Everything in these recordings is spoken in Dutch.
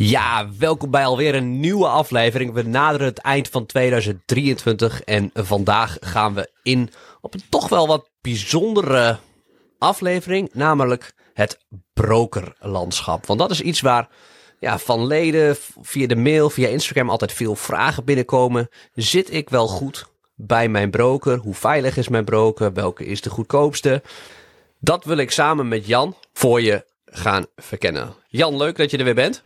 Ja, welkom bij alweer een nieuwe aflevering. We naderen het eind van 2023 en vandaag gaan we in op een toch wel wat bijzondere aflevering, namelijk het brokerlandschap. Want dat is iets waar ja, van leden via de mail, via Instagram altijd veel vragen binnenkomen. Zit ik wel goed bij mijn broker? Hoe veilig is mijn broker? Welke is de goedkoopste? Dat wil ik samen met Jan voor je gaan verkennen. Jan, leuk dat je er weer bent.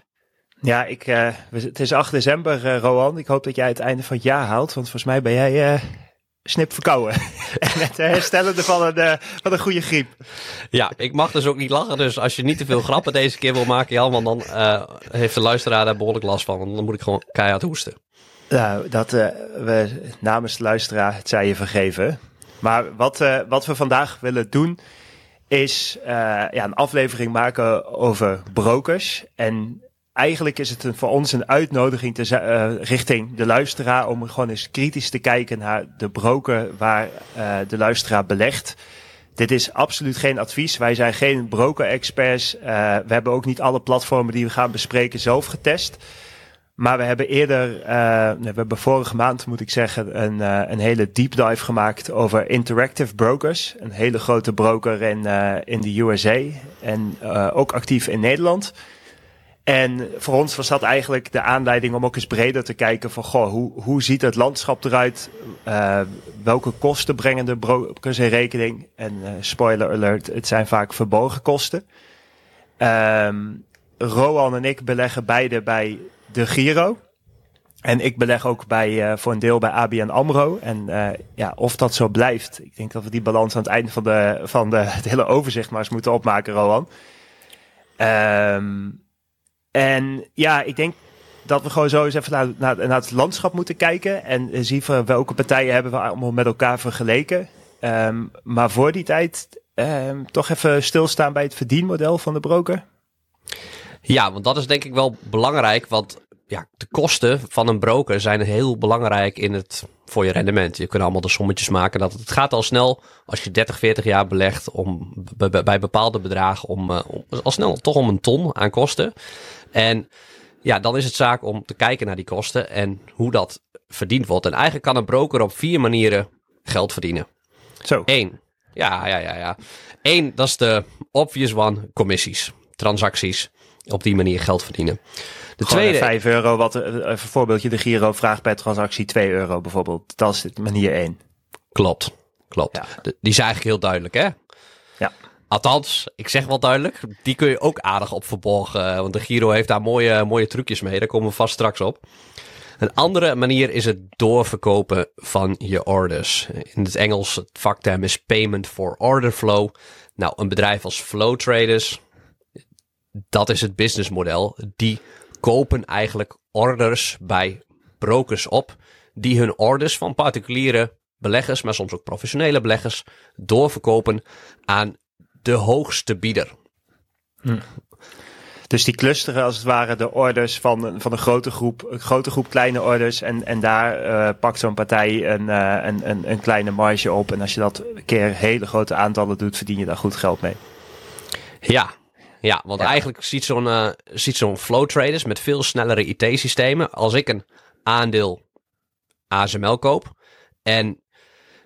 Ja, ik, uh, het is 8 december, uh, Rowan. Ik hoop dat jij het einde van het jaar haalt, want volgens mij ben jij uh, snip verkouden. en het herstellen van een, van een goede griep. Ja, ik mag dus ook niet lachen, dus als je niet te veel grappen deze keer wil maken, Jan, want dan heeft de luisteraar daar behoorlijk last van. Want dan moet ik gewoon keihard hoesten. Nou, dat we namens de luisteraar het zij je vergeven. Maar wat, wat we vandaag willen doen, is ja, een aflevering maken over brokers. En eigenlijk is het een, voor ons een uitnodiging te, uh, richting de luisteraar om gewoon eens kritisch te kijken naar de broker waar uh, de luisteraar belegt. Dit is absoluut geen advies. Wij zijn geen broker-experts. Uh, we hebben ook niet alle platformen die we gaan bespreken zelf getest. Maar we hebben eerder, we hebben vorige maand moet ik zeggen, een, een hele deep dive gemaakt over Interactive Brokers. Een hele grote broker in, in de USA en ook actief in Nederland. En voor ons was dat eigenlijk de aanleiding om ook eens breder te kijken van goh, hoe, hoe ziet het landschap eruit? Uh, welke kosten brengen de brokers in rekening? En uh, spoiler alert, het zijn vaak verborgen kosten. Um, Roan en ik beleggen beide bij de Giro. En ik beleg ook bij, uh, voor een deel bij ABN AMRO. En ja, of dat zo blijft, ik denk dat we die balans aan het einde van, de, van de, het hele overzicht maar eens moeten opmaken, Roan. Um, en ja, ik denk dat we gewoon zo eens even naar, naar, naar het landschap moeten kijken. En zien van welke partijen hebben we allemaal met elkaar vergeleken. Um, maar voor die tijd um, toch even stilstaan bij het verdienmodel van de broker. Ja, want dat is denk ik wel belangrijk. Want ja, de kosten van een broker zijn heel belangrijk in het, voor je rendement. Je kunt allemaal de sommetjes maken. Dat het gaat al snel als je 30, 40 jaar belegt om, bij, bepaalde bedragen om, uh, om, al snel toch om een ton aan kosten. En ja, dan is het zaak om te kijken naar die kosten en hoe dat verdiend wordt. En eigenlijk kan een broker op vier manieren geld verdienen. Zo. Eén. Ja, ja, ja, ja. Eén, dat is de obvious one, commissies. Transacties. Op die manier geld verdienen. De Gewoon tweede... 5 euro, wat eh, een voorbeeldje, de Giro vraagt per transactie 2 euro bijvoorbeeld. Dat is manier 1. Klopt, klopt. Ja. Die is eigenlijk heel duidelijk, hè? Ja. Althans, ik zeg wel duidelijk, die kun je ook aardig op verborgen. Want de Giro heeft daar mooie, mooie trucjes mee. Daar komen we vast straks op. Een andere manier is het doorverkopen van je orders. In het Engels, het vakterm is payment for order flow. Nou, een bedrijf als Flow Traders, dat is het businessmodel. Die kopen eigenlijk orders bij brokers op, die hun orders van particuliere beleggers, maar soms ook professionele beleggers, doorverkopen aan de hoogste bieder. Hm. Dus die clusteren als het ware de orders van, van een grote groep, een grote groep kleine orders. En, en daar uh, pakt zo'n partij een, uh, een, een, een, kleine marge op. En als je dat een keer hele grote aantallen doet, verdien je daar goed geld mee. Ja, ja want eigenlijk ziet zo'n uh, ziet zo'n flow traders met veel snellere IT-systemen. Als ik een aandeel ASML koop en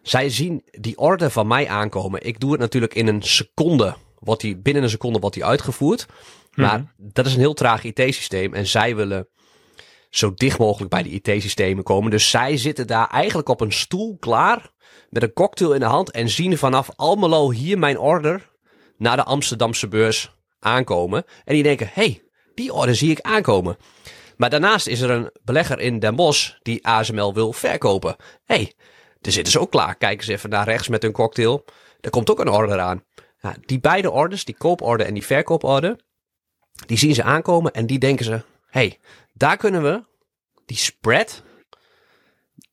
zij zien die order van mij aankomen. Ik doe het natuurlijk in een seconde. Wat die, binnen een seconde wordt die uitgevoerd. Maar mhm. dat is een heel traag IT-systeem. En zij willen zo dicht mogelijk bij de IT-systemen komen. Dus zij zitten daar eigenlijk op een stoel klaar. Met een cocktail in de hand. En zien vanaf Almelo hier mijn order naar de Amsterdamse beurs aankomen. En die denken, hey, die order zie ik aankomen. Maar daarnaast is er een belegger in Den Bosch die ASML wil verkopen. hey, er zitten ze ook klaar. Kijken ze even naar rechts met hun cocktail. Er komt ook een order aan. die beide orders, die kooporder en die verkooporder, die zien ze aankomen en die denken ze: hey, daar kunnen we die spread,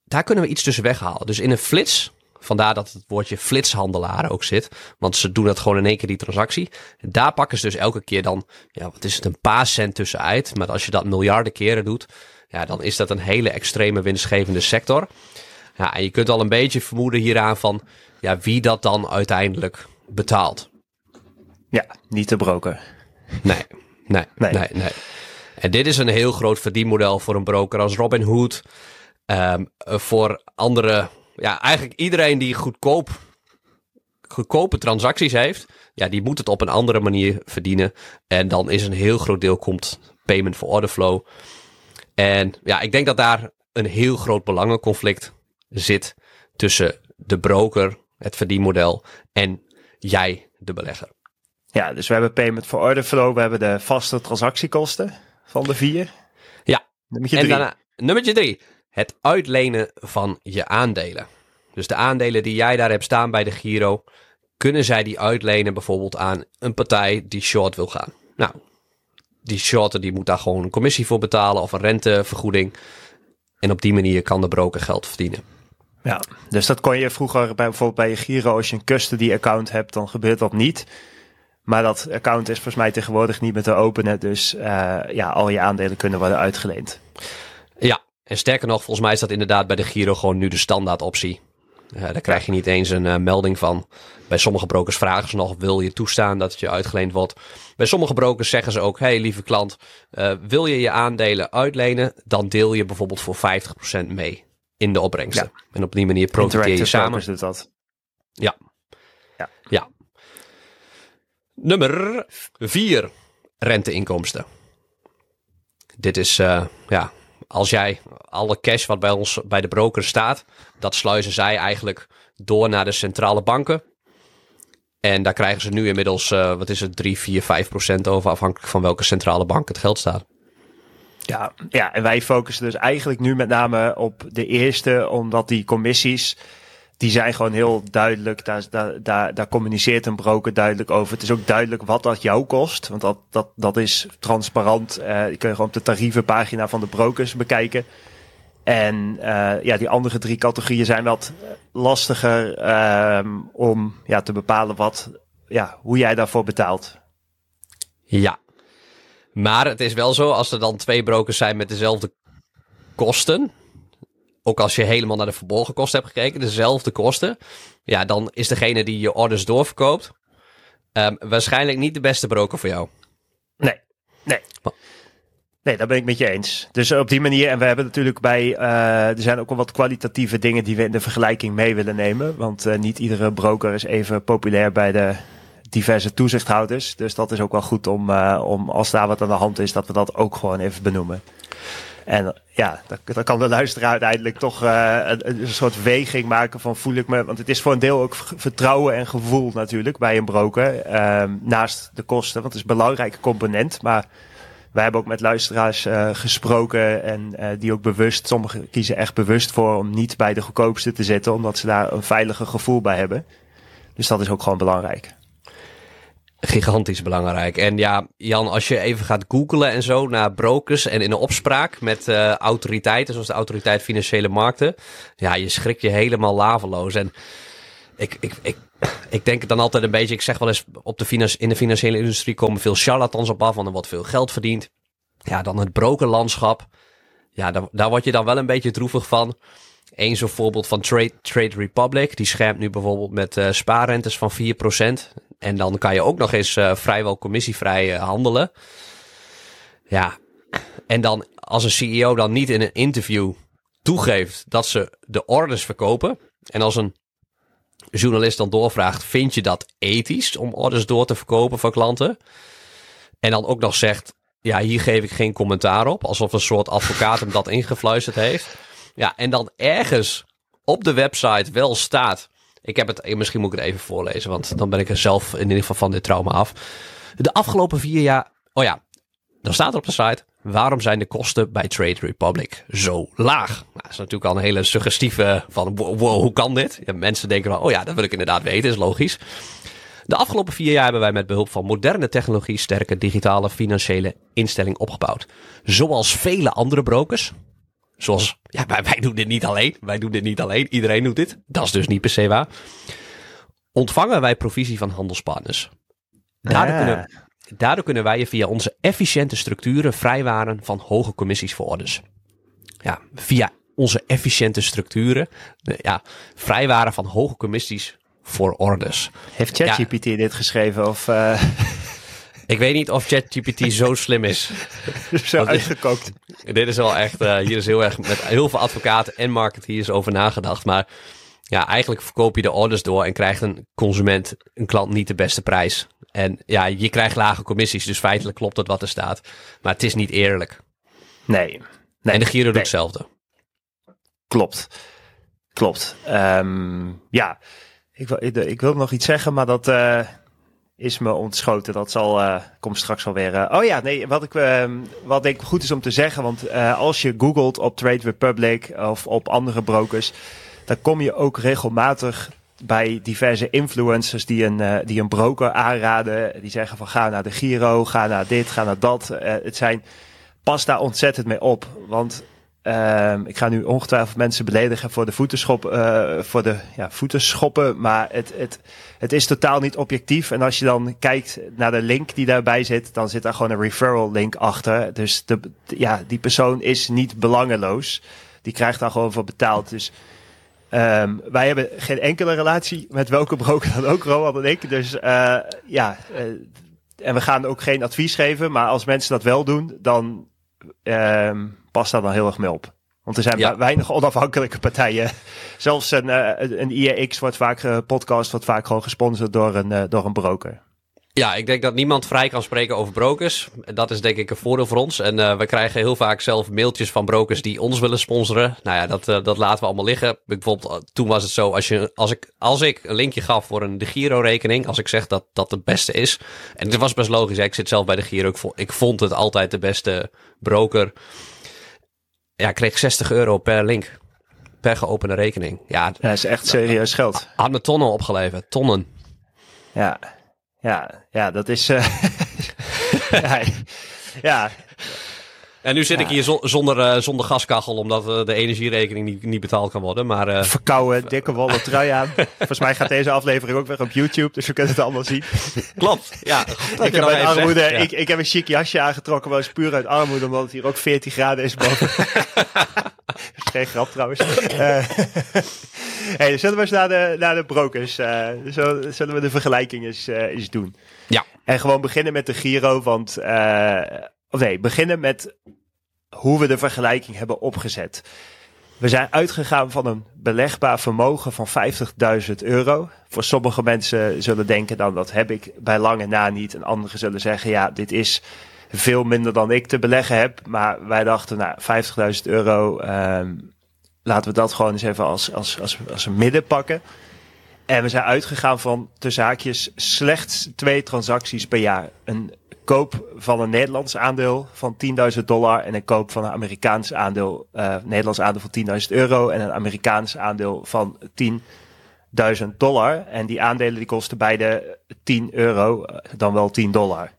daar kunnen we iets tussen weghalen. Dus in een flits, vandaar dat het woordje flitshandelaren ook zit, want ze doen dat gewoon in één keer die transactie. En daar pakken ze dus elke keer dan, ja, wat is het, een paar cent tussenuit. Maar als je dat miljarden keren doet, ja, dan is dat een hele extreme winstgevende sector. Ja, en je kunt al een beetje vermoeden hieraan van ja, wie dat dan uiteindelijk betaalt. Ja, niet de broker. Nee, nee, nee, nee. nee. En dit is een heel groot verdienmodel voor een broker als Robinhood. Um, voor andere, ja, eigenlijk iedereen die goedkoop, goedkope transacties heeft, ja, die moet het op een andere manier verdienen. En dan is een heel groot deel komt payment for order flow. En ja, ik denk dat daar een heel groot belangenconflict zit tussen de broker, het verdienmodel, en jij, de belegger. Ja, dus we hebben payment for order flow, we hebben de vaste transactiekosten van de vier. Ja. Nummertje drie. En daarna, nummertje drie. Het uitlenen van je aandelen. Dus de aandelen die jij daar hebt staan bij de Giro, kunnen zij die uitlenen bijvoorbeeld aan een partij die short wil gaan. Nou, die shorter die moet daar gewoon een commissie voor betalen of een rentevergoeding. En op die manier kan de broker geld verdienen. Ja, dus dat kon je vroeger bij, bijvoorbeeld bij je Giro, als je een custody account hebt, dan gebeurt dat niet. Maar dat account is volgens mij tegenwoordig niet meer te openen. Dus uh, ja, al je aandelen kunnen worden uitgeleend. Ja, en sterker nog, volgens mij is dat inderdaad bij de Giro gewoon nu de standaard optie. Uh, daar krijg je niet eens een uh, melding van. Bij sommige brokers vragen ze nog, wil je toestaan dat het je uitgeleend wordt? Bij sommige brokers zeggen ze ook, hey lieve klant, wil je je aandelen uitlenen? Dan deel je bijvoorbeeld voor 50% mee in de opbrengsten. Ja. En op die manier profiteer je samen. Is dat. Ja. ja. Ja. Nummer 4. Renteinkomsten. Dit is, uh, ja, als jij alle cash wat bij ons bij de broker staat, dat sluizen zij eigenlijk door naar de centrale banken. En daar krijgen ze nu inmiddels, uh, wat is het, 3, 4, 5 procent over, afhankelijk van welke centrale bank het geld staat. Ja, ja, en wij focussen dus eigenlijk nu met name op de eerste, omdat die commissies die zijn gewoon heel duidelijk. Daar, daar, daar, daar communiceert een broker duidelijk over. Het is ook duidelijk wat dat jou kost. Want dat, dat, dat is transparant. Uh, je kunt gewoon op de tarievenpagina van de brokers bekijken. En uh, ja, die andere drie categorieën zijn wat lastiger uh, om ja, te bepalen wat, ja, hoe jij daarvoor betaalt. Ja, maar het is wel zo, als er dan twee brokers zijn met dezelfde kosten, ook als je helemaal naar de verborgen kosten hebt gekeken, dezelfde kosten, ja, dan is degene die je orders doorverkoopt um, waarschijnlijk niet de beste broker voor jou. Nee, nee. Nee, daar ben ik met je eens. Dus op die manier, en we hebben natuurlijk bij, uh, er zijn ook wel wat kwalitatieve dingen die we in de vergelijking mee willen nemen. Want uh, niet iedere broker is even populair bij de diverse toezichthouders. Dus dat is ook wel goed om, uh, om als daar wat aan de hand is, dat we dat ook gewoon even benoemen. En ja, dan, kan de luisteraar uiteindelijk toch uh, een, een, soort weging maken van voel ik me. Want het is voor een deel ook vertrouwen en gevoel natuurlijk bij een broker. Uh, naast de kosten, want het is een belangrijke component. Maar wij hebben ook met luisteraars uh, gesproken en die ook bewust, sommigen kiezen echt bewust voor om niet bij de goedkoopste te zitten, omdat ze daar een veiliger gevoel bij hebben. Dus dat is ook gewoon belangrijk gigantisch belangrijk. En ja, Jan, als je even gaat googlen en zo naar brokers en in een opspraak met uh, autoriteiten, zoals de Autoriteit Financiële Markten, ja, je schrik je helemaal laveloos. En ik, ik, ik, ik denk dan altijd een beetje, ik zeg wel eens, op de in de financiële industrie komen veel charlatans op af, want er wordt veel geld verdiend. Ja, dan het brokerlandschap. Ja, daar, daar word je dan wel een beetje droevig van. Eén zo'n voorbeeld van Trade, Trade Republic. Die schermt nu bijvoorbeeld met uh, spaarrentes van 4%. En dan kan je ook nog eens uh, vrijwel commissievrij uh, handelen. Ja, en dan als een CEO dan niet in een interview toegeeft dat ze de orders verkopen. En als een journalist dan doorvraagt, vind je dat ethisch om orders door te verkopen van klanten? En dan ook nog zegt, ja, hier geef ik geen commentaar op. Alsof een soort advocaat hem dat ingefluisterd heeft. Ja, en dan ergens op de website wel staat ik heb het, misschien moet ik het even voorlezen, want dan ben ik er zelf in ieder geval van dit trauma af. De afgelopen vier jaar, oh ja, dan staat er op de site, waarom zijn de kosten bij Trade Republic zo laag? Nou, dat is natuurlijk al een hele suggestieve van, wow, hoe kan dit? Ja, mensen denken wel, oh ja, dat wil ik inderdaad weten, is logisch. De afgelopen vier jaar hebben wij met behulp van moderne technologie sterke digitale financiële instelling opgebouwd. Zoals vele andere brokers, Zoals, ja, wij, wij doen dit niet alleen. Wij doen dit niet alleen. Iedereen doet dit. Dat is dus niet per se waar. Ontvangen wij provisie van handelspartners. Daardoor, ah. kunnen, daardoor kunnen wij je via onze efficiënte structuren vrijwaren van hoge commissies voor orders. Ja, via onze efficiënte structuren. Ja, vrijwaren van hoge commissies voor orders. Heeft ChatGPT dit geschreven of... Uh... Ik weet niet of ChatGPT zo slim is. zo Want- uitgekookt. Dit is wel echt, eh, hier is heel erg met heel veel advocaten en marketeers over nagedacht. Maar ja, eigenlijk verkoop je de orders door en krijgt een consument, een klant niet de beste prijs. En ja, je krijgt lage commissies, dus feitelijk klopt het wat er staat. Maar het is niet eerlijk. Nee. nee. en de Giro doet nee. hetzelfde. Klopt. Klopt. Ehm, ja, ik wil, ik, ik wil nog iets zeggen, maar dat eh, is me ontschoten. Dat zal, eh komt straks alweer. eh oh ja, nee, wat, ik, ehm, wat denk ik goed is om te zeggen. Want eh, als je googelt op Trade Republic of op andere brokers, dan kom je ook regelmatig bij diverse influencers die een, die een broker aanraden. Die zeggen van ga naar de Giro, ga naar dit, ga naar dat. Het zijn, pas daar ontzettend mee op. Want Ehm, ik ga nu ongetwijfeld mensen beledigen voor de voetenschop, eh, voor de ja, voetenschoppen, maar het, het, het is totaal niet objectief. En als je dan kijkt naar de link die daarbij zit, dan zit daar gewoon een referral link achter. Dus de, ja, die persoon is niet belangeloos. Die krijgt daar gewoon voor betaald. Dus ehm, wij hebben geen enkele relatie met welke broker dan ook, Roland en ik. Dus eh, ja, eh, en we gaan ook geen advies geven. Maar als mensen dat wel doen, dan ehm pas daar dan heel erg mee op. Want er zijn Ja. weinig onafhankelijke partijen. Zelfs een, eh, een IEX wordt vaak, eh, podcast wordt vaak gewoon gesponsord door een, eh, door een broker. Ja, ik denk dat niemand vrij kan spreken over brokers. Dat is denk ik een voordeel voor ons. En we krijgen heel vaak zelf mailtjes van brokers die ons willen sponsoren. Nou ja, dat, dat laten we allemaal liggen. Bijvoorbeeld, toen was het zo, als, je, als, ik, als ik een linkje gaf voor een de Giro-rekening, als ik zeg dat dat het beste is. En het was best logisch, hè, ik zit zelf bij de Giro. Ik vond, ik vond het altijd de beste broker. Ja, kreeg 60 euro per link. Per geopende rekening. Ja, Ja, dat is echt serieus geld. had me tonnen opgeleverd. Tonnen. Ja, ja, ja dat is... eh, ja, ja, En nu zit Ja. ik hier zo- zonder, eh, zonder gaskachel, omdat eh, de energierekening niet, niet betaald kan worden. Maar eh, verkouden, dikke wollen trui aan. Volgens mij gaat deze aflevering ook weer op YouTube, dus we kunnen het allemaal zien. klopt. Ja, Ik je heb, even armoede, zegt. Ja. ik, ik heb een chic jasje aangetrokken, maar dat is puur uit armoede, omdat het hier ook 14 graden is boven. Dat is geen grap trouwens. Hey, zullen we eens naar de, naar de brokers, zullen, we de vergelijking eens, eens doen? Ja. En gewoon beginnen met de Giro, want, of nee, beginnen met hoe we de vergelijking hebben opgezet. We zijn uitgegaan van een belegbaar vermogen van 50.000 euro. Voor sommige mensen zullen denken dan dat heb ik bij lange na niet. En anderen zullen zeggen ja, dit is veel minder dan ik te beleggen heb. Maar wij dachten nou 50.000 euro, ehm, laten we dat gewoon eens even als, als, als, als een midden pakken. En we zijn uitgegaan van tussen haakjes slechts twee transacties per jaar. Een koop van een Nederlands aandeel van 10.000 dollar en een koop van een Amerikaans aandeel, eh Nederlands aandeel van 10.000 euro en een Amerikaans aandeel van 10.000 dollar. En die aandelen die kosten beide 10 euro, eh, dan wel 10 dollar.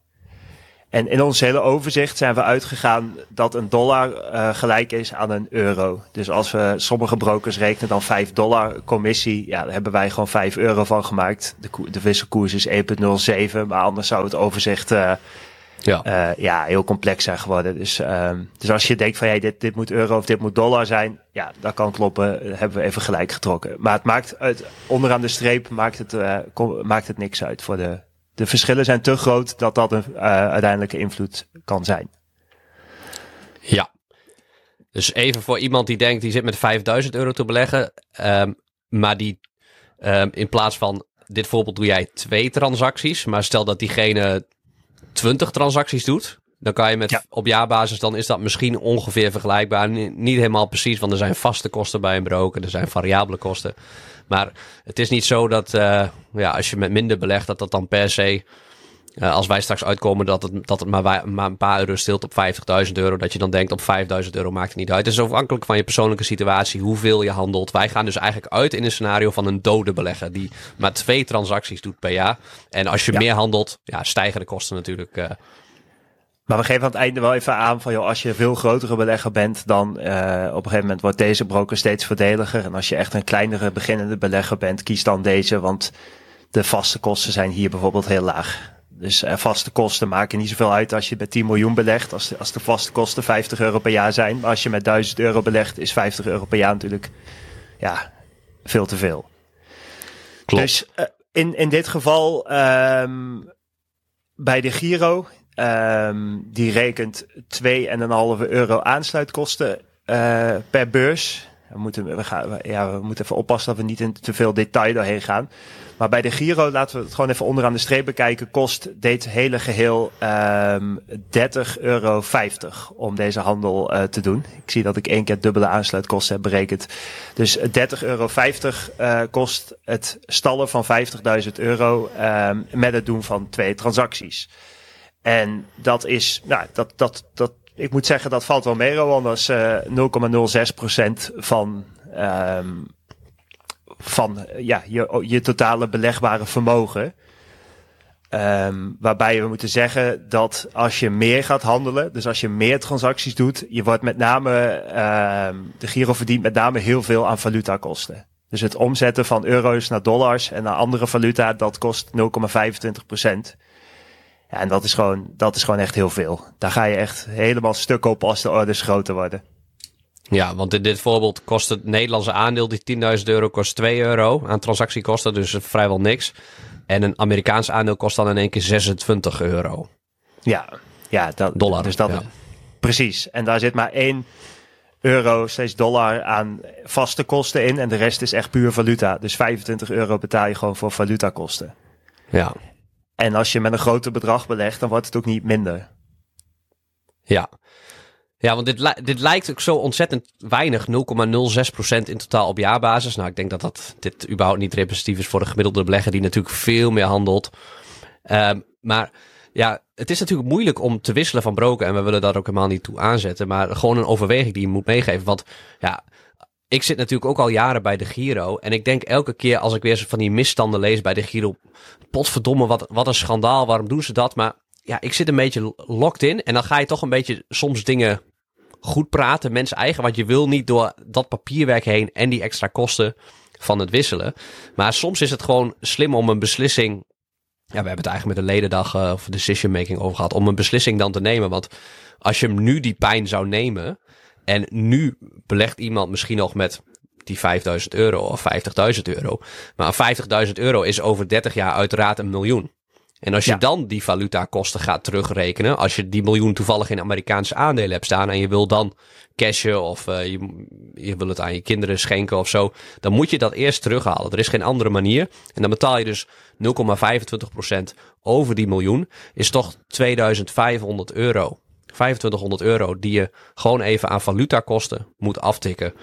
En in ons hele overzicht zijn we uitgegaan dat een dollar eh, gelijk is aan een euro. Dus als we sommige brokers rekenen dan 5 dollar commissie, ja, daar hebben wij gewoon 5 euro van gemaakt. De, de wisselkoers is 1,07, maar anders zou het overzicht eh, Ja. eh, ja, heel complex zijn geworden. Dus, ehm, dus als je denkt van ja, dit, dit moet euro of dit moet dollar zijn, ja, dat kan kloppen. Dat hebben we even gelijk getrokken. Maar het maakt uit, onderaan de streep maakt het, maakt het niks uit. Voor de, de verschillen zijn te groot dat dat een eh, uiteindelijke invloed kan zijn. ja. Dus even voor iemand die denkt, die zit met 5000 euro te beleggen. ehm, maar die ehm, in plaats van dit voorbeeld doe jij twee transacties. Maar stel dat diegene 20 transacties doet. Dan kan je met Ja. op jaarbasis, dan is dat misschien ongeveer vergelijkbaar. Ni- Niet helemaal precies, want er zijn vaste kosten bij een broker. Er zijn variabele kosten. Maar het is niet zo dat eh, ja, als je met minder belegt, dat dat dan per se. eh, als wij straks uitkomen dat het, dat het maar, maar een paar euro stilt op 50.000 euro. Dat je dan denkt op 5.000 euro maakt het niet uit. Het is afhankelijk van je persoonlijke situatie, hoeveel je handelt. Wij gaan dus eigenlijk uit in een scenario van een dode belegger. Die maar twee transacties doet per jaar. En als je Ja. meer handelt, ja, stijgen de kosten natuurlijk. eh, Maar we geven aan het einde wel even aan van, joh, als je een veel grotere belegger bent, dan eh, op een gegeven moment wordt deze broker steeds voordeliger. En als je echt een kleinere beginnende belegger bent, kies dan deze, want de vaste kosten zijn hier bijvoorbeeld heel laag. Dus eh, vaste kosten maken niet zoveel uit als je met 10 miljoen belegt, als de, als de vaste kosten 50 euro per jaar zijn. Maar als je met 1000 euro belegt, is 50 euro per jaar natuurlijk, ja, veel te veel. Klopt. Dus eh, in, in dit geval ehm, bij de Giro, ehm, die rekent 2,5 euro aansluitkosten uh, per beurs. We moeten, we, gaan, ja, we moeten even oppassen dat we niet in te veel detail doorheen gaan. Maar bij de Giro, laten we het gewoon even onderaan de streep bekijken, kost dit hele geheel um, 30,50 euro om deze handel uh, te doen. Ik zie dat ik één keer dubbele aansluitkosten heb berekend. Dus 30,50 euro uh, kost het stallen van 50.000 euro um, met het doen van twee transacties. En dat is, nou, dat, dat, dat, ik moet zeggen, dat valt wel mee, want dat is uh, 0,06% van, um, van ja, je, je totale belegbare vermogen. Um, waarbij we moeten zeggen dat als je meer gaat handelen, dus als je meer transacties doet, je wordt met name, um, de Giro verdient met name heel veel aan valutakosten. Dus het omzetten van euro's naar dollars en naar andere valuta, dat kost 0,25 procent. Ja, en dat is, gewoon, dat is gewoon echt heel veel. Daar ga je echt helemaal stuk op als de orders groter worden. Ja, want in dit voorbeeld kost het Nederlandse aandeel, die 10.000 euro, kost 2 euro aan transactiekosten, dus vrijwel niks. En een Amerikaans aandeel kost dan in één keer 26 euro. Ja, ja dat, dollar. Dus dat, Precies. En daar zit maar 1 euro, steeds dollar aan vaste kosten in. En de rest is echt puur valuta. Dus 25 euro betaal je gewoon voor valutakosten. Ja. En als je met een groter bedrag belegt, dan wordt het ook niet minder. Ja. Ja, want dit, dit lijkt ook zo ontzettend weinig. 0,06% in totaal op jaarbasis. Nou, ik denk dat, dat dit überhaupt niet representatief is voor de gemiddelde belegger die natuurlijk veel meer handelt. Um, maar ja, het is natuurlijk moeilijk om te wisselen van broken. En we willen daar ook helemaal niet toe aanzetten. Maar gewoon een overweging die je moet meegeven. Want ja, ik zit natuurlijk ook al jaren bij de Giro. En ik denk elke keer als ik weer van die misstanden lees bij de Giro. Potverdomme, wat, wat een schandaal. Waarom doen ze dat? Maar ja, ik zit een beetje locked in. En dan ga je toch een beetje soms dingen goed praten, mensen eigen. Want je wil niet door dat papierwerk heen en die extra kosten van het wisselen. Maar soms is het gewoon slim om een beslissing. Ja, we hebben het eigenlijk met de ledendag uh, of decision making over gehad. Om een beslissing dan te nemen. Want als je hem nu die pijn zou nemen. En nu belegt iemand misschien nog met die 5000 euro of 50.000 euro. Maar 50.000 euro is over 30 jaar uiteraard een miljoen. En als je dan die valutakosten gaat terugrekenen, als je die miljoen toevallig in Amerikaanse aandelen hebt staan en je wil dan cashen of uh, je, je wil het aan je kinderen schenken of zo, dan moet je dat eerst terughalen. Er is geen andere manier. En dan betaal je dus 0,25% over die miljoen, is toch 2500 euro. 2500 euro die je gewoon even aan valutakosten moet aftikken.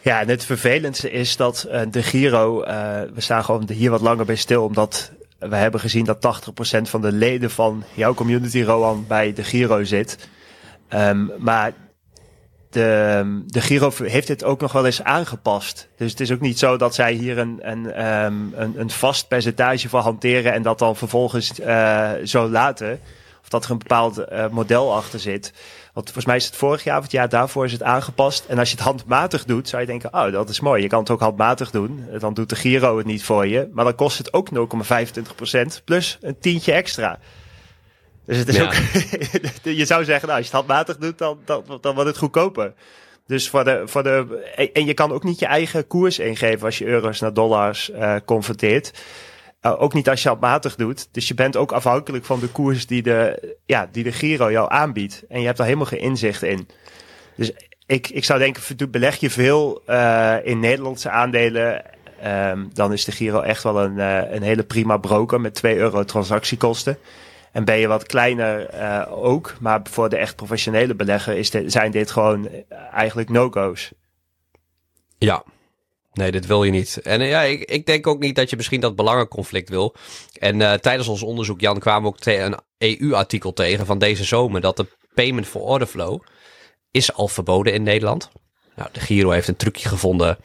Ja, en het vervelendste is dat uh, de Giro, uh, we staan gewoon hier wat langer bij stil, omdat we hebben gezien dat 80% van de leden van jouw community, Roan, bij de Giro zit. Um, maar de, de Giro heeft dit ook nog wel eens aangepast. Dus het is ook niet zo dat zij hier een, een, um, een, een vast percentage voor hanteren en dat dan vervolgens uh, zo laten. Of dat er een bepaald uh, model achter zit. Want volgens mij is het vorig jaar of het jaar daarvoor is het aangepast. En als je het handmatig doet, zou je denken, oh, dat is mooi. Je kan het ook handmatig doen. Dan doet de Giro het niet voor je. Maar dan kost het ook 0,25% plus een tientje extra. Dus het is ook, je zou zeggen, nou, als je het handmatig doet, dan, dan, dan wordt het goedkoper. Dus voor de, voor de, en je kan ook niet je eigen koers ingeven als je euro's naar dollars uh, converteert. Uh, ook niet als je handmatig doet. Dus je bent ook afhankelijk van de koers die de, ja, die de Giro jou aanbiedt. En je hebt daar helemaal geen inzicht in. Dus ik, ik zou denken, beleg je veel uh, in Nederlandse aandelen. Um, dan is de Giro echt wel een, uh, een hele prima broker met 2 euro transactiekosten. En ben je wat kleiner ook. Maar voor de echt professionele belegger is zijn dit gewoon eigenlijk no-go's. Ja, Nee, dit wil je niet. En ja, ik, ik denk ook niet dat je misschien dat belangenconflict wil. En uh, tijdens ons onderzoek, Jan, kwamen we ook een EU-artikel tegen van deze zomer. Dat de payment for order flow is al verboden in Nederland. Nou, de Giro heeft een trucje gevonden,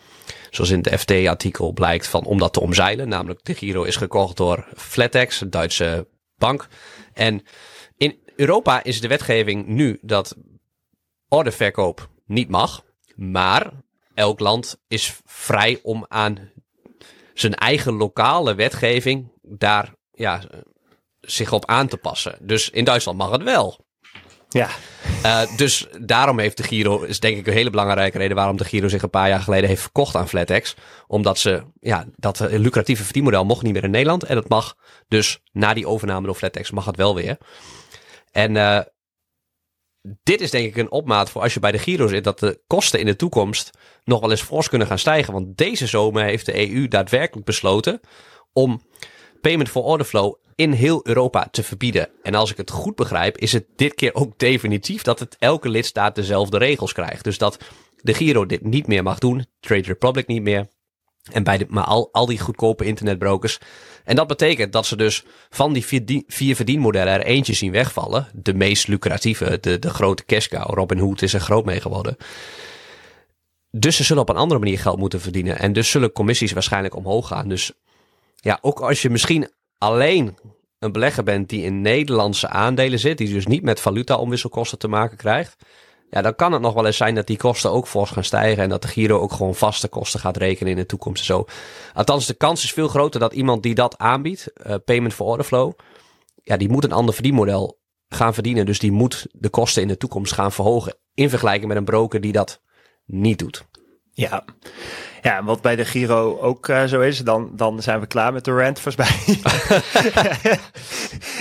zoals in het FT-artikel blijkt, van, om dat te omzeilen. Namelijk, de Giro is gekocht door Flatex, een Duitse bank. En in Europa is de wetgeving nu dat orderverkoop niet mag. Maar elk land is vrij om aan zijn eigen lokale wetgeving daar ja, zich op aan te passen. Dus in Duitsland mag het wel. Ja. Uh, dus daarom heeft de Giro, is denk ik een hele belangrijke reden waarom de Giro zich een paar jaar geleden heeft verkocht aan FlatEx. Omdat ze, ja, dat lucratieve verdienmodel mocht niet meer in Nederland. En dat mag dus na die overname door FlatEx mag het wel weer. En uh, dit is denk ik een opmaat voor als je bij de Giro zit, dat de kosten in de toekomst nog wel eens fors kunnen gaan stijgen. Want deze zomer heeft de EU daadwerkelijk besloten om payment for order flow in heel Europa te verbieden. En als ik het goed begrijp, is het dit keer ook definitief dat het elke lidstaat dezelfde regels krijgt. Dus dat de Giro dit niet meer mag doen, Trade Republic niet meer. En bij de, maar al, al die goedkope internetbrokers. En dat betekent dat ze dus van die vier, vier verdienmodellen er eentje zien wegvallen. De meest lucratieve, de, de grote cash. Robin Hood is er groot mee geworden. Dus ze zullen op een andere manier geld moeten verdienen. En dus zullen commissies waarschijnlijk omhoog gaan. Dus ja, ook als je misschien alleen een belegger bent die in Nederlandse aandelen zit, die dus niet met valuta-omwisselkosten te maken krijgt, ja, dan kan het nog wel eens zijn dat die kosten ook fors gaan stijgen en dat de Giro ook gewoon vaste kosten gaat rekenen in de toekomst zo. Althans, de kans is veel groter dat iemand die dat aanbiedt, uh, payment for order flow, ja, die moet een ander verdienmodel gaan verdienen. Dus die moet de kosten in de toekomst gaan verhogen in vergelijking met een broker die dat niet doet. Ja, ja, wat bij de Giro ook uh, zo is, dan, dan zijn we klaar met de rant volgens mij.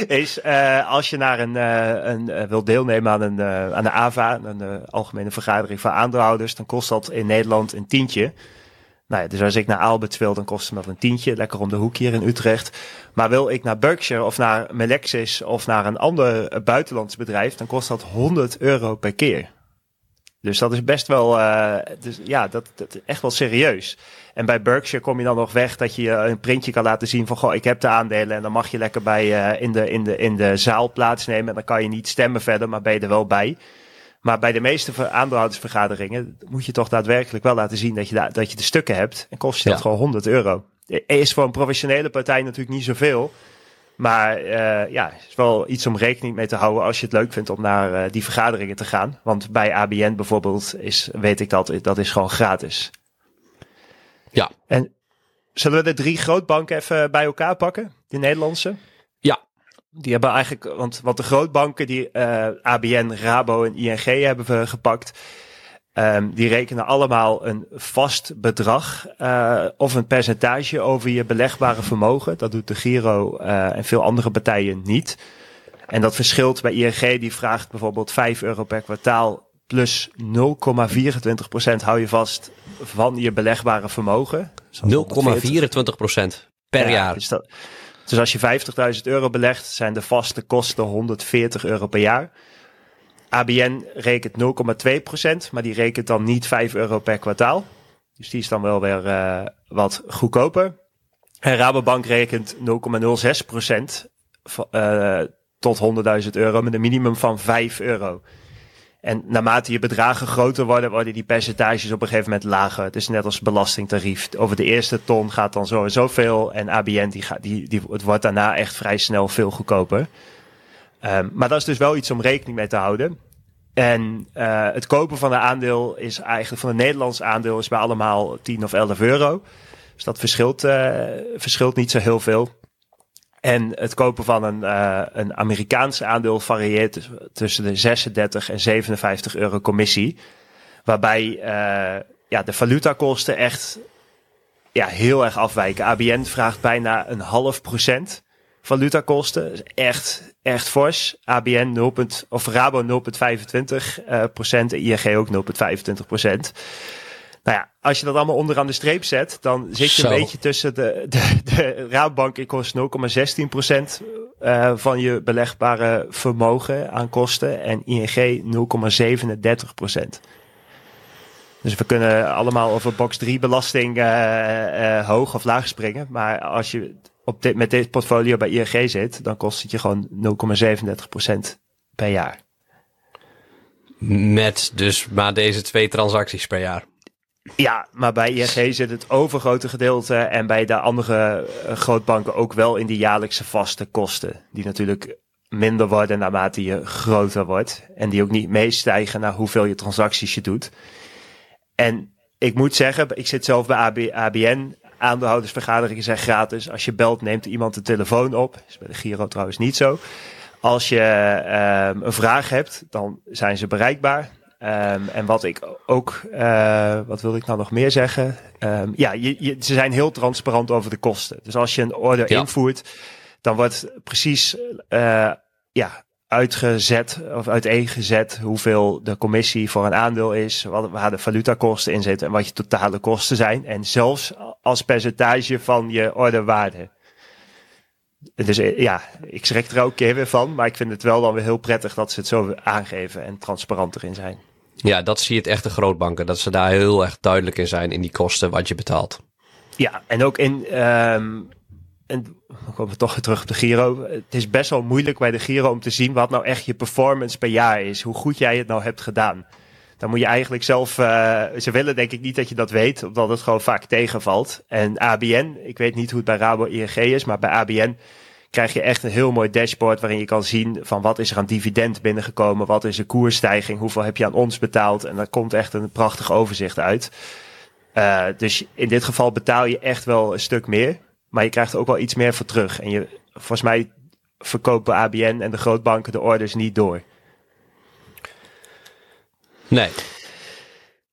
is uh, als je naar een, uh, een wil deelnemen aan een, aan de AVA, een algemene vergadering van aandeelhouders, dan kost dat in Nederland een tientje. Nou ja, dus als ik naar Albert wil, dan kost het dat een tientje, lekker om de hoek hier in Utrecht. Maar wil ik naar Berkshire of naar Melexis of naar een ander buitenlands bedrijf, dan kost dat 100 euro per keer. Dus dat is best wel, uh, dus, ja, dat, dat echt wel serieus. En bij Berkshire kom je dan nog weg dat je een printje kan laten zien van, goh, ik heb de aandelen en dan mag je lekker bij uh, in, de, in, de, in de zaal plaatsnemen. En dan kan je niet stemmen verder, maar ben je er wel bij. Maar bij de meeste aandeelhoudersvergaderingen moet je toch daadwerkelijk wel laten zien dat je, dat je de stukken hebt. En kost je dat gewoon 100 euro. Is voor een professionele partij natuurlijk niet zoveel. Maar uh, ja, is wel iets om rekening mee te houden als je het leuk vindt om naar uh, die vergaderingen te gaan. Want bij ABN bijvoorbeeld is, weet ik dat, dat is gewoon gratis. Ja. En zullen we de drie grootbanken even bij elkaar pakken? De Nederlandse? Ja. Die hebben eigenlijk, want, want de grootbanken die uh, ABN, Rabo en ING hebben we gepakt. Um, die rekenen allemaal een vast bedrag uh, of een percentage over je belegbare vermogen. Dat doet de Giro uh, en veel andere partijen niet. En dat verschilt bij ING, die vraagt bijvoorbeeld 5 euro per kwartaal plus 0,24% hou je vast van je belegbare vermogen. 0,24% per jaar. Dus, dat, dus als je 50.000 euro belegt, zijn de vaste kosten 140 euro per jaar. ABN rekent 0,2%, maar die rekent dan niet 5 euro per kwartaal. Dus die is dan wel weer uh, wat goedkoper. En Rabobank rekent 0,06% uh, tot 100.000 euro met een minimum van 5 euro. En naarmate je bedragen groter worden, worden die percentages op een gegeven moment lager. Het is net als belastingtarief. Over de eerste ton gaat dan sowieso veel. En ABN, die gaat, die, die, het wordt daarna echt vrij snel veel goedkoper. Um, maar dat is dus wel iets om rekening mee te houden. En uh, het kopen van een aandeel is eigenlijk van een Nederlands aandeel is bij allemaal 10 of 11 euro. Dus dat verschilt, uh, verschilt niet zo heel veel. En het kopen van een, uh, een Amerikaans aandeel varieert tussen de 36 en 57 euro commissie. Waarbij ja, de valutakosten echt ja, heel erg afwijken. ABN vraagt bijna een half procent valutakosten. Echt, echt fors. ABN 0, of Rabo 0,25 uh, procent en ING ook 0,25 procent. Nou ja, als je dat allemaal onderaan de streep zet, dan zit je Zo. een beetje tussen de, de, de Rabobank kost 0,16 procent uh, van je belegbare vermogen aan kosten en ING 0,37 procent. Dus we kunnen allemaal over box 3 belasting uh, uh, hoog of laag springen. Maar als je op dit, met dit portfolio bij ING zit, dan kost het je gewoon 0,37% per jaar. Met dus maar deze twee transacties per jaar. Ja, maar bij ING zit het overgrote gedeelte en bij de andere uh, grootbanken ook wel in die jaarlijkse vaste kosten. Die natuurlijk minder worden naarmate je groter wordt. En die ook niet meestijgen naar hoeveel je transacties je doet. En ik moet zeggen, ik zit zelf bij AB, ABN aandeelhoudersvergaderingen zijn gratis. Als je belt, neemt iemand de telefoon op. Is bij de Giro trouwens niet zo. Als je ehm, een vraag hebt, dan zijn ze bereikbaar. Ehm, en wat ik ook, uh, wat wilde ik nou nog meer zeggen? Um, ja, je, je, ze zijn heel transparant over de kosten. Dus als je een order ja. invoert, dan wordt precies uh, ja, uitgezet of uiteengezet hoeveel de commissie voor een aandeel is, wat, waar de valutakosten in zitten en wat je totale kosten zijn. En zelfs als percentage van je orderwaarde. Dus ja, ik schrik er ook keer weer van, maar ik vind het wel dan weer heel prettig dat ze het zo aangeven en transparant erin zijn. Ja, dat zie je het echt de grootbanken, dat ze daar heel erg duidelijk in zijn in die kosten wat je betaalt. Ja, en ook in, um, en dan komen we toch weer terug op de Giro. Het is best wel moeilijk bij de Giro om te zien wat nou echt je performance per jaar is. Hoe goed jij het nou hebt gedaan. Dan moet je eigenlijk zelf. Uh, ze willen denk ik niet dat je dat weet, omdat het gewoon vaak tegenvalt. En ABN, ik weet niet hoe het bij Rabo ING is, maar bij ABN krijg je echt een heel mooi dashboard waarin je kan zien van wat is er aan dividend binnengekomen, wat is de koersstijging, hoeveel heb je aan ons betaald. En daar komt echt een prachtig overzicht uit. Uh, dus in dit geval betaal je echt wel een stuk meer. Maar je krijgt er ook wel iets meer voor terug. En je, volgens mij verkopen ABN en de grootbanken de orders niet door. Nee,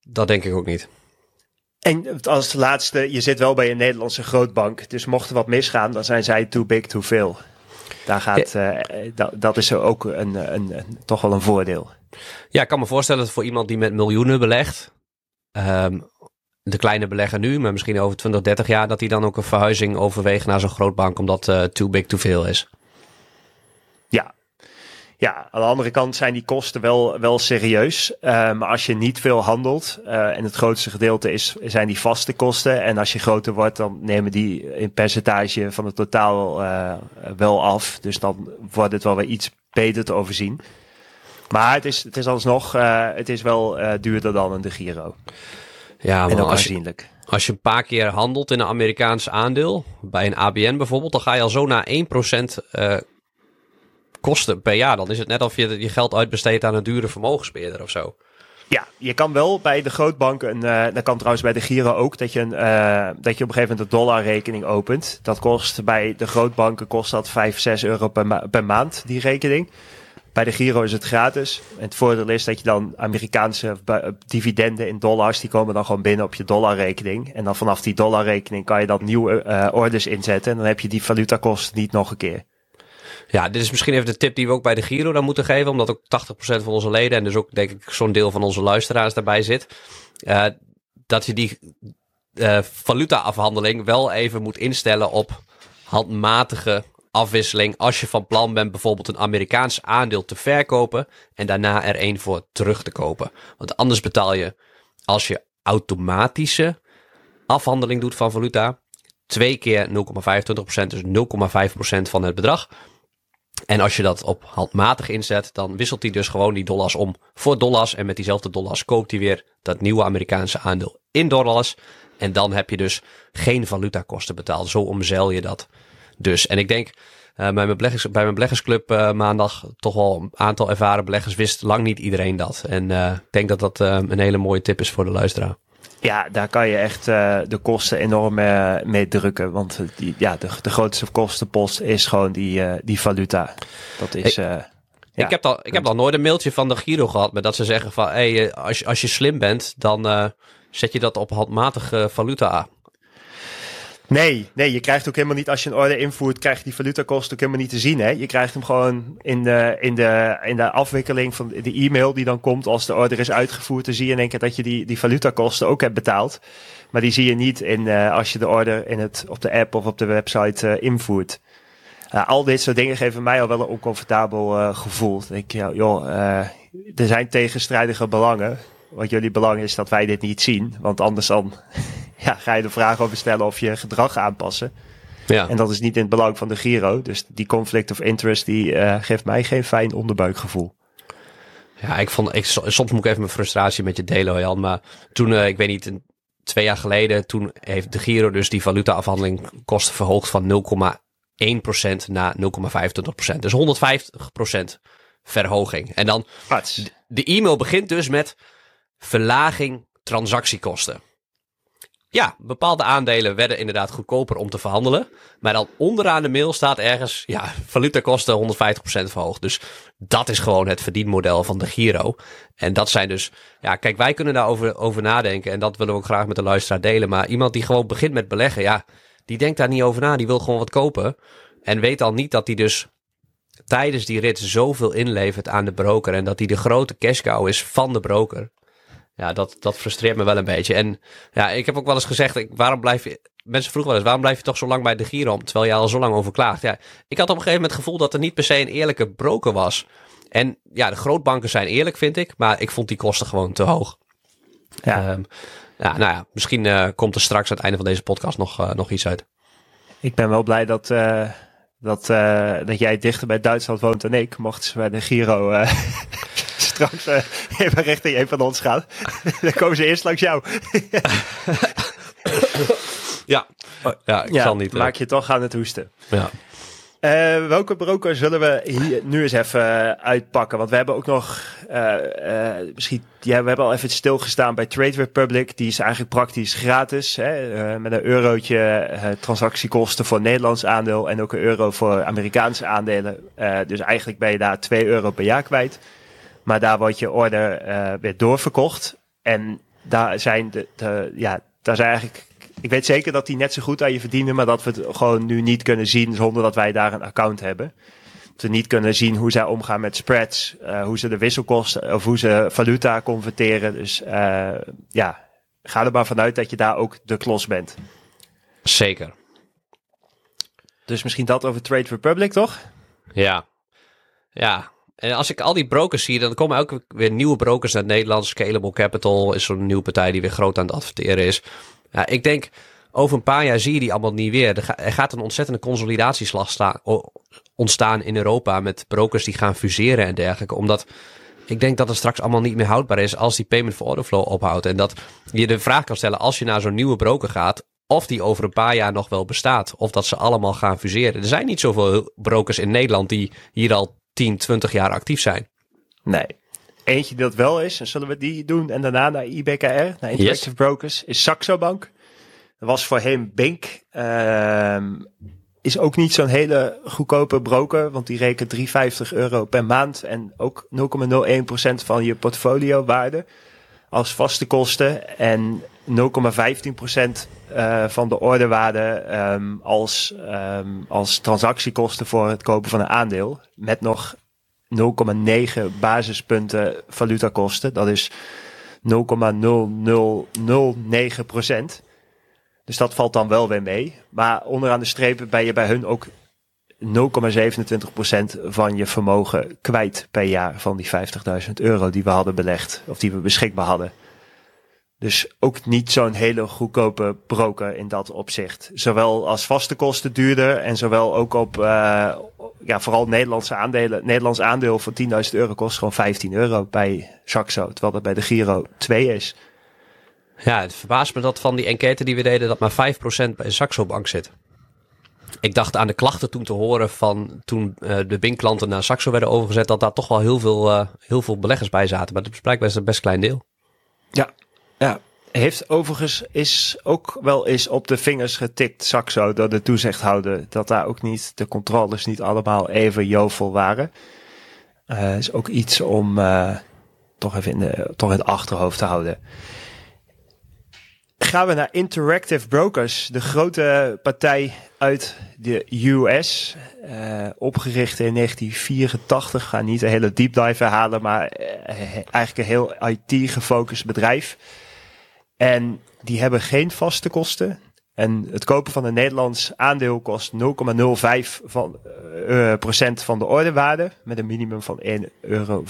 dat denk ik ook niet. En als laatste, je zit wel bij een Nederlandse grootbank. Dus mocht er wat misgaan, dan zijn zij too big, too veel. Daar gaat, ja. uh, dat, dat is ook een, een, een, toch wel een voordeel. Ja, ik kan me voorstellen dat voor iemand die met miljoenen belegt, um, de kleine belegger nu, maar misschien over 20, 30 jaar, dat hij dan ook een verhuizing overweegt naar zo'n grootbank, omdat uh, too big too veel is. Ja. Ja, aan de andere kant zijn die kosten wel, wel serieus. Uh, maar als je niet veel handelt, uh, en het grootste gedeelte is, zijn die vaste kosten. En als je groter wordt, dan nemen die in percentage van het totaal wel af. Dus dan wordt het wel weer iets beter te overzien. Maar het is, het is alsnog, het is wel duurder dan een de Giro. Ja, en ook als je, als je een paar keer handelt in een Amerikaans aandeel, bij een ABN bijvoorbeeld, dan ga je al zo naar 1% uh, kosten per jaar. Dan is het net of je je geld uitbesteedt aan een dure vermogensbeheerder of zo. Ja, je kan wel bij de grootbanken, een, uh, dat kan trouwens bij de Giro ook, dat je, een, uh, dat je op een gegeven moment een dollarrekening opent. Dat kost bij de grootbanken kost dat 5, 6 euro per, ma per maand, die rekening. Bij de Giro is het gratis. En het voordeel is dat je dan Amerikaanse dividenden in dollars, die komen dan gewoon binnen op je dollarrekening. En dan vanaf die dollarrekening kan je dan nieuwe uh, orders inzetten. En dan heb je die valutakosten niet nog een keer. Ja, dit is misschien even de tip die we ook bij de Giro dan moeten geven. Omdat ook 80% van onze leden en dus ook denk ik zo'n deel van onze luisteraars daarbij zit. Uh, dat je die uh, valuta-afhandeling wel even moet instellen op handmatige afwisseling als je van plan bent bijvoorbeeld een Amerikaans aandeel te verkopen en daarna er een voor terug te kopen. Want anders betaal je als je automatische afhandeling doet van valuta twee keer 0,25%, dus 0,5% van het bedrag. En als je dat op handmatig inzet, dan wisselt hij dus gewoon die dollars om voor dollars. En met diezelfde dollars koopt hij weer dat nieuwe Amerikaanse aandeel in dollars. En dan heb je dus geen valutakosten betaald. Zo omzeil je dat dus. En ik denk uh, bij, mijn beleggers, bij mijn beleggersclub uh, maandag toch wel een aantal ervaren beleggers wist lang niet iedereen dat. En uh, ik denk dat dat een hele mooie tip is voor de luisteraar. Ja, daar kan je echt de kosten enorm mee drukken. Want die, ja, de, de grootste kostenpost is gewoon die, die valuta. Dat is... Ik, ja, ik, heb al, ik heb al nooit een mailtje van de Giro gehad met dat ze zeggen van... Hey, als, je, als je slim bent, dan zet je dat op handmatige valuta Nee, nee, je krijgt ook helemaal niet, als je een order invoert, krijg je die valutakosten ook helemaal niet te zien. Hè? Je krijgt hem gewoon in de, in, de, in de afwikkeling van de e-mail die dan komt als de order is uitgevoerd. Dan zie je in één keer dat je die, die valutakosten ook hebt betaald. Maar die zie je niet in, uh, als je de order in het, op de app of op de website uh, invoert. Uh, al dit soort dingen geven mij al wel een oncomfortabel gevoel. Dan denk je, joh, er zijn tegenstrijdige belangen. Wat jullie belang is dat wij dit niet zien. Want anders dan ja, ga je de vraag over stellen of je gedrag aanpassen. Ja. En dat is niet in het belang van de Giro. Dus die conflict of interest die uh, geeft mij geen fijn onderbuikgevoel. Ja, ik vond, ik, soms moet ik even mijn frustratie met je delen, Jan. Maar toen, uh, ik weet niet, een, twee jaar geleden, toen heeft de Giro dus die valutaafhandeling kosten verhoogd van 0,1% naar 0,25%. Dus 150% verhoging. En dan, Pats. de e-mail begint dus met verlaging transactiekosten. ja, bepaalde aandelen werden inderdaad goedkoper om te verhandelen. Maar dan onderaan de mail staat ergens, ja, valutakosten 150% verhoogd. Dus dat is gewoon het verdienmodel van de Giro. En dat zijn dus, ja, kijk, wij kunnen daarover over nadenken. En dat willen we ook graag met de luisteraar delen. Maar iemand die gewoon begint met beleggen, ja, die denkt daar niet over na. Die wil gewoon wat kopen. En weet al niet dat hij dus tijdens die rit zoveel inlevert aan de broker. En dat hij de grote cash cow is van de broker. Ja, dat, dat frustreert me wel een beetje. En ja, ik heb ook wel eens gezegd, ik, waarom blijf je... Mensen vroegen wel eens, waarom blijf je toch zo lang bij de Giro? Terwijl je al zo lang over klaagt. Ja, ik had op een gegeven moment het gevoel dat er niet per se een eerlijke broker was. En ja, de grootbanken zijn eerlijk, vind ik. Maar ik vond die kosten gewoon te hoog. Ja, um, ja nou ja, misschien uh, komt er straks aan het einde van deze podcast nog, uh, nog iets uit. Ik ben wel blij dat, uh, dat, dat jij dichter bij Duitsland woont dan ik. Mocht ze bij de Giro straks uh, even richting een van ons gaan. Dan komen ze eerst langs jou. ja. ja, ik zal niet. Maak je toch aan het hoesten. Ja. Uh, welke broker zullen we hier nu eens even uitpakken? Want we hebben ook nog, uh, uh, misschien, ja, we hebben al even stilgestaan bij Trade Republic. Die is eigenlijk praktisch gratis. Hè? met een eurotje transactiekosten voor Nederlands aandeel en ook een euro voor Amerikaanse aandelen. dus eigenlijk ben je daar 2 euro per jaar kwijt. Maar daar wordt je order uh, weer doorverkocht. En daar zijn de, de, ja, daar zijn eigenlijk. Ik weet zeker dat die net zo goed aan je verdienen, maar dat we het gewoon nu niet kunnen zien zonder dat wij daar een account hebben. Dat we niet kunnen zien hoe zij omgaan met spreads, uh, hoe ze de wisselkosten of hoe ze valuta converteren. Dus uh, ja, ga er maar vanuit dat je daar ook de klos bent. Zeker. Dus misschien dat over Trade Republic, toch? Ja. Ja, en als ik al die brokers zie, dan komen ook weer nieuwe brokers naar Nederland. Scalable Capital is zo'n nieuwe partij die weer groot aan het adverteren is. Ja, ik denk, over een paar jaar zie je die allemaal niet weer. Er gaat een ontzettende consolidatieslag ontstaan in Europa met brokers die gaan fuseren en dergelijke. Omdat ik denk dat het straks allemaal niet meer houdbaar is als die payment for order flow ophoudt. En dat je de vraag kan stellen als je naar zo'n nieuwe broker gaat, of die over een paar jaar nog wel bestaat. Of dat ze allemaal gaan fuseren. Er zijn niet zoveel brokers in Nederland die hier al 10, 20 jaar actief zijn. Nee. Eentje die dat wel is, en zullen we die doen en daarna naar IBKR, naar Interactive Brokers, is Saxo Bank. Dat was voorheen Bink. Uh, is ook niet zo'n hele goedkope broker, want die rekent 350 euro per maand en ook 0,01% van je portfolio waarde als vaste kosten en 0,15% uh, van de ordewaarde um, als, um, als transactiekosten voor het kopen van een aandeel. Met nog 0,9 basispunten valutakosten. Dat is 0,0009%. Dus dat valt dan wel weer mee. Maar onderaan de streep ben je bij hun ook 0,27% van je vermogen kwijt per jaar van die 50.000 euro die we hadden belegd. Of die we beschikbaar hadden. Dus ook niet zo'n hele goedkope broker in dat opzicht. Zowel als vaste kosten duurder en zowel ook op, uh, ja, vooral Nederlandse aandelen. Nederlands aandeel voor 10.000 euro kost gewoon 15 euro bij Saxo, terwijl dat bij de Giro 2 is. Ja, het verbaast me dat van die enquête die we deden, dat maar 5% bij Saxo Bank zit. Ik dacht aan de klachten toen te horen van toen uh, de Bink-klanten naar Saxo werden overgezet, dat daar toch wel heel veel, uh, heel veel beleggers bij zaten. Maar dat is blijkbaar een best klein deel. Ja, ja, heeft overigens is ook wel eens op de vingers getikt, Saxo, door de toezichthouder, dat daar ook niet de controles niet allemaal even jovel waren. Uh, is ook iets om uh, toch even in, de, toch in het achterhoofd te houden. Gaan we naar Interactive Brokers, de grote partij uit de US. Uh, opgericht in 1984. Ga niet een hele deep dive halen, maar eigenlijk een heel IT-gefocust bedrijf. En die hebben geen vaste kosten. En het kopen van een Nederlands aandeel kost 0,05 van, uh, procent van de ordewaarde. Met een minimum van 1,25 euro.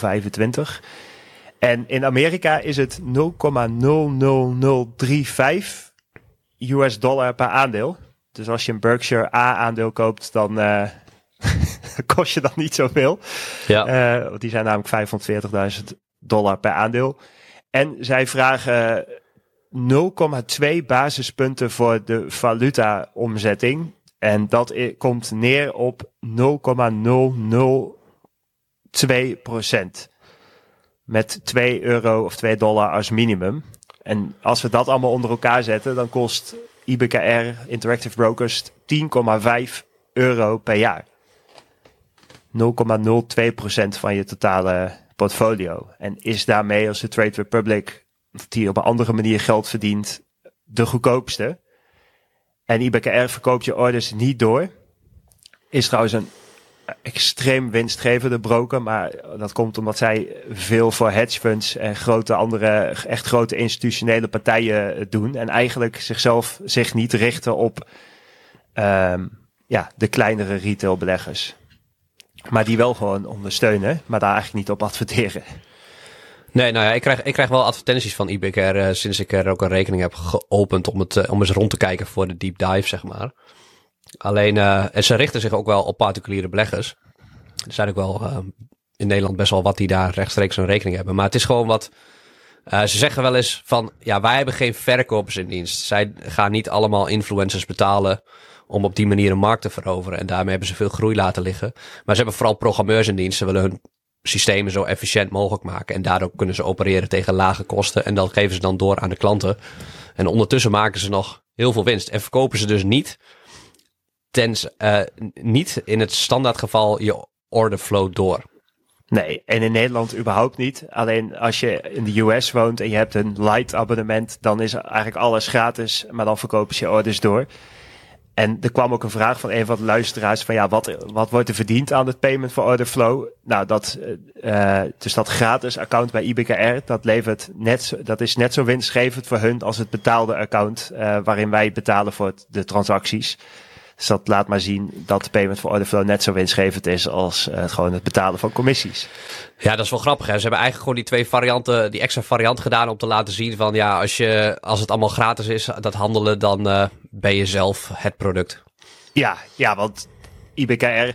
En in Amerika is het 0,00035 US dollar per aandeel. Dus als je een Berkshire A-aandeel koopt, dan uh, kost je dat niet zoveel. Ja. Uh, die zijn namelijk 540.000 dollar per aandeel. En zij vragen 0,2 basispunten voor de valuta-omzetting. En dat komt neer op 0,002 procent. Met 2 euro of 2 dollar als minimum. En als we dat allemaal onder elkaar zetten, dan kost IBKR Interactive Brokers 10,5 euro per jaar. 0,02% van je totale portfolio. En is daarmee als de Trade Republic, die op een andere manier geld verdient, de goedkoopste. En IBKR verkoopt je orders niet door. Is trouwens een extreem winstgevende broker. Maar dat komt omdat zij veel voor hedge funds en grote andere, echt grote institutionele partijen doen. En eigenlijk zichzelf zich niet richten op um, ja, de kleinere retailbeleggers. Maar die wel gewoon ondersteunen, maar daar eigenlijk niet op adverteren. Nee, nou ja, ik krijg, ik krijg wel advertenties van IBKR uh, sinds ik er ook een rekening heb geopend om, het, uh, om eens rond te kijken voor de deep dive, zeg maar. Alleen, uh, en ze richten zich ook wel op particuliere beleggers. Er zijn ook wel in Nederland best wel wat die daar rechtstreeks een rekening hebben. Maar het is gewoon wat. Ze zeggen wel eens van, ja, wij hebben geen verkopers in dienst. Zij gaan niet allemaal influencers betalen om op die manier een markt te veroveren. En daarmee hebben ze veel groei laten liggen. Maar ze hebben vooral programmeurs in dienst. Ze willen hun systemen zo efficiënt mogelijk maken. En daardoor kunnen ze opereren tegen lage kosten. En dat geven ze dan door aan de klanten. En ondertussen maken ze nog heel veel winst. En verkopen ze dus niet tens, uh, niet in het standaardgeval je order flow door. Nee, en in Nederland überhaupt niet. Alleen als je in de US woont en je hebt een light abonnement, dan is eigenlijk alles gratis, maar dan verkopen ze je orders door. En er kwam ook een vraag van een van de luisteraars van ja, wat, wat wordt er verdiend aan het payment for order flow? Nou, dat, uh, dus dat gratis account bij IBKR, dat levert net, dat is net zo winstgevend voor hun als het betaalde account uh, waarin wij betalen voor de transacties. Dus dat laat maar zien dat de payment for order flow net zo winstgevend is als uh, gewoon het betalen van commissies. Ja, dat is wel grappig. Hè? Ze hebben eigenlijk gewoon die twee varianten, die extra variant gedaan om te laten zien van ja, als, je, als het allemaal gratis is, dat handelen, dan uh, ben je zelf het product. Ja, ja, want IBKR,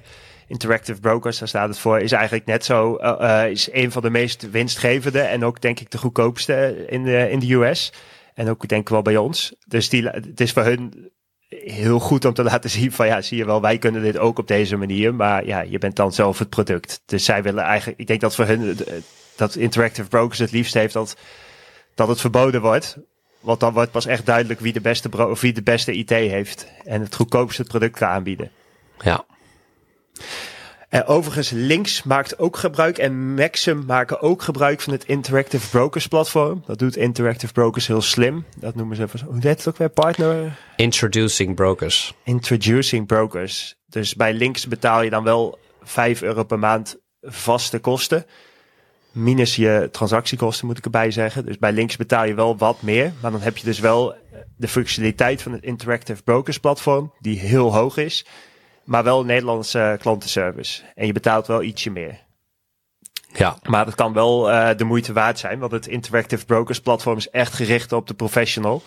Interactive Brokers, daar staat het voor, is eigenlijk net zo, uh, is een van de meest winstgevende en ook denk ik de goedkoopste in de, in de US. En ook denk ik wel bij ons. Dus die, het is voor hun heel goed om te laten zien van ja, zie je wel, wij kunnen dit ook op deze manier, maar ja, je bent dan zelf het product. Dus zij willen eigenlijk, ik denk dat voor hun, dat Interactive Brokers het liefst heeft dat, dat het verboden wordt. Want dan wordt pas echt duidelijk wie de beste, bro of wie de beste IT heeft en het goedkoopste product kan aanbieden. Ja. Uh, overigens, Links maakt ook gebruik en Maxim maken ook gebruik van het Interactive Brokers platform. Dat doet Interactive Brokers heel slim. Dat noemen ze even, hoe heet het ook weer, partner? Introducing Brokers. Introducing Brokers. Dus bij Links betaal je dan wel 5 euro per maand vaste kosten. Minus je transactiekosten moet ik erbij zeggen. Dus bij Links betaal je wel wat meer. Maar dan heb je dus wel de functionaliteit van het Interactive Brokers platform, die heel hoog is maar wel Nederlandse klantenservice. En je betaalt wel ietsje meer. Ja. Maar dat kan wel uh, de moeite waard zijn, want het Interactive Brokers platform is echt gericht op de professional.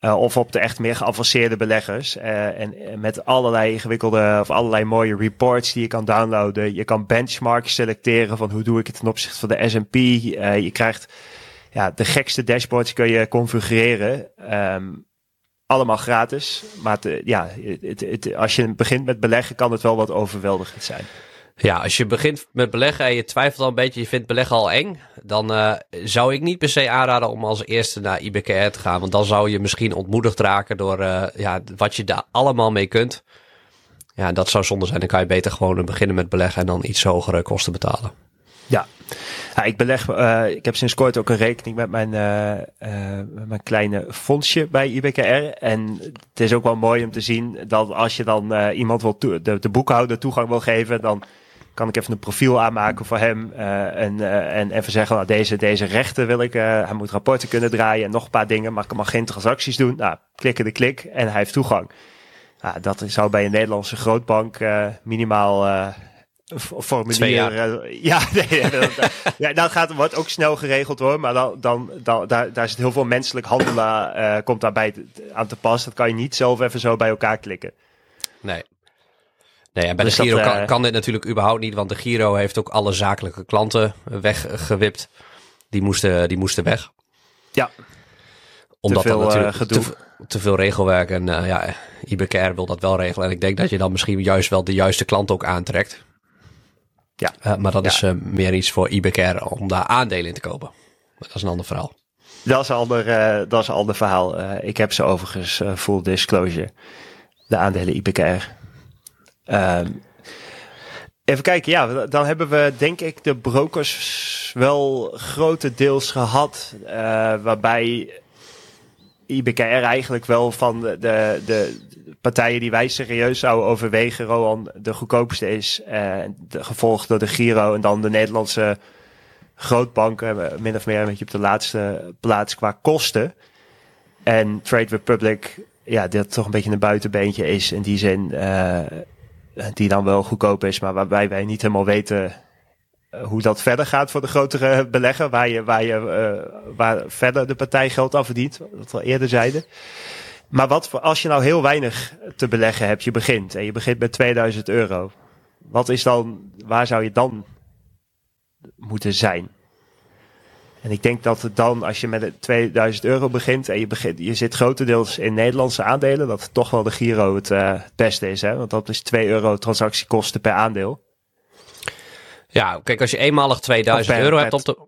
Uh, of op de echt meer geavanceerde beleggers. Uh, en met allerlei ingewikkelde of allerlei mooie reports die je kan downloaden. Je kan benchmarks selecteren van hoe doe ik het ten opzichte van de S&P. je krijgt ja, de gekste dashboards kun je configureren. Um, allemaal gratis. Maar te, ja, het, het, als je begint met beleggen, kan het wel wat overweldigend zijn. Ja, als je begint met beleggen en je twijfelt al een beetje, je vindt beleggen al eng, dan uh, zou ik niet per se aanraden om als eerste naar IBKR te gaan. Want dan zou je misschien ontmoedigd raken door uh, ja, wat je daar allemaal mee kunt. Ja, dat zou zonde zijn. Dan kan je beter gewoon beginnen met beleggen en dan iets hogere kosten betalen. Ja, ja ik beleg, uh, ik heb sinds kort ook een rekening met mijn, uh, met mijn kleine fondsje bij IBKR. En het is ook wel mooi om te zien dat als je dan iemand wil de, de boekhouder toegang wil geven, dan kan ik even een profiel aanmaken voor hem en, en even zeggen, nou, deze, deze rechten wil ik, hij moet rapporten kunnen draaien en nog een paar dingen, maar ik mag geen transacties doen. Nou, klikken de klik en hij heeft toegang. Nou, dat zou bij een Nederlandse grootbank minimaal formulier. Uh, ja, nee, dat, ja, dat gaat, wordt ook snel geregeld hoor. Maar dan, dan, dan daar, daar zit heel veel menselijk handelen uh, komt daarbij aan te pas. Dat kan je niet zelf even zo bij elkaar klikken. Nee. Nee, en bij dus de Giro dat, kan, kan, dit natuurlijk überhaupt niet, want de Giro heeft ook alle zakelijke klanten weggewipt. Die moesten, die moesten weg. Ja. Omdat te veel, natuurlijk uh, te, te, veel regelwerk en ja, IBKR wil dat wel regelen. En ik denk dat je dan misschien juist wel de juiste klant ook aantrekt. Ja. Uh, maar dat ja. is uh, meer iets voor IBKR om daar aandelen in te kopen. Maar dat is een ander verhaal. Dat is een ander, uh, dat is een ander verhaal. Ik heb ze overigens full disclosure. De aandelen IBKR. Ehm, even kijken, ja, dan hebben we denk ik de brokers wel grotendeels gehad. waarbij IBKR eigenlijk wel van de, de, de, partijen die wij serieus zouden overwegen, Roan, de goedkoopste is. de, gevolgd door de Giro en dan de Nederlandse grootbanken, min of meer een beetje op de laatste plaats qua kosten. En Trade Republic, ja, dat toch een beetje een buitenbeentje is in die zin, uh, die dan wel goedkoop is, maar waarbij wij niet helemaal weten eh, hoe dat verder gaat voor de grotere belegger, waar, je, waar, je, uh, waar verder de partij geld aan verdient, wat we al eerder zeiden. Maar wat voor, als je nou heel weinig te beleggen hebt, je begint en je begint met 2000 euro. Wat is dan, waar zou je dan moeten zijn. En ik denk dat het dan, als je met 2000 euro begint en je, begint, je zit grotendeels in Nederlandse aandelen, dat toch wel de Giro het, uh, beste is. Hè? Want dat is 2 euro transactiekosten per aandeel. Ja, kijk, als je eenmalig 2000 euro hebt op de...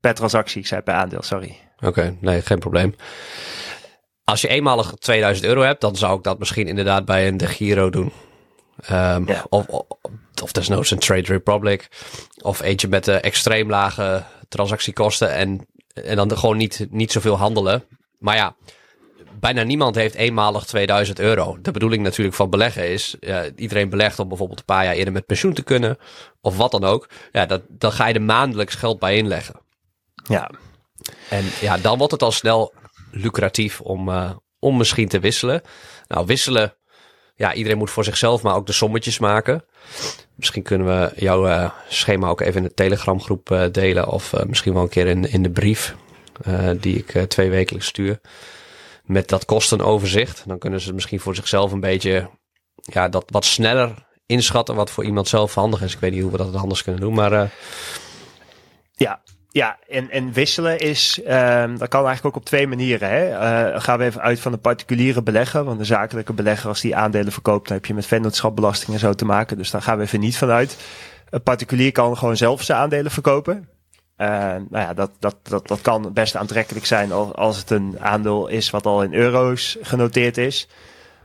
Per transactie, ik zei per aandeel, sorry. Oké, nee, geen probleem. Als je eenmalig 2000 euro hebt, dan zou ik dat misschien inderdaad bij een de Giro doen. Um, of, of, of desnoods een Trade Republic. Of eentje met de extreem lage transactiekosten. En, en dan gewoon niet, niet zoveel handelen. Maar ja, bijna niemand heeft eenmalig 2000 euro. De bedoeling natuurlijk van beleggen is, iedereen belegt om bijvoorbeeld een paar jaar eerder met pensioen te kunnen, of wat dan ook. Ja, dat, dan ga je er maandelijks geld bij inleggen. Ja. En ja, dan wordt het al snel lucratief om, uh, om misschien te wisselen. Nou, wisselen ja, iedereen moet voor zichzelf, maar ook de sommetjes maken. Misschien kunnen we jouw uh, schema ook even in de Telegram groep uh, delen. Of misschien wel een keer in, in de brief die ik twee wekelijks stuur. Met dat kostenoverzicht. Dan kunnen ze misschien voor zichzelf een beetje ja, dat wat sneller inschatten. Wat voor iemand zelf handig is. Ik weet niet hoe we dat anders kunnen doen. Maar ja, ja, en, en wisselen is, uh, dat kan eigenlijk ook op twee manieren. Hè? Uh, gaan we even uit van de particuliere belegger. Want de zakelijke belegger, als die aandelen verkoopt, dan heb je met vennootschapbelasting en zo te maken. Dus daar gaan we even niet vanuit. Een particulier kan gewoon zelf zijn aandelen verkopen. Uh, nou ja, dat, dat, dat, dat kan best aantrekkelijk zijn als het een aandeel is wat al in euro's genoteerd is.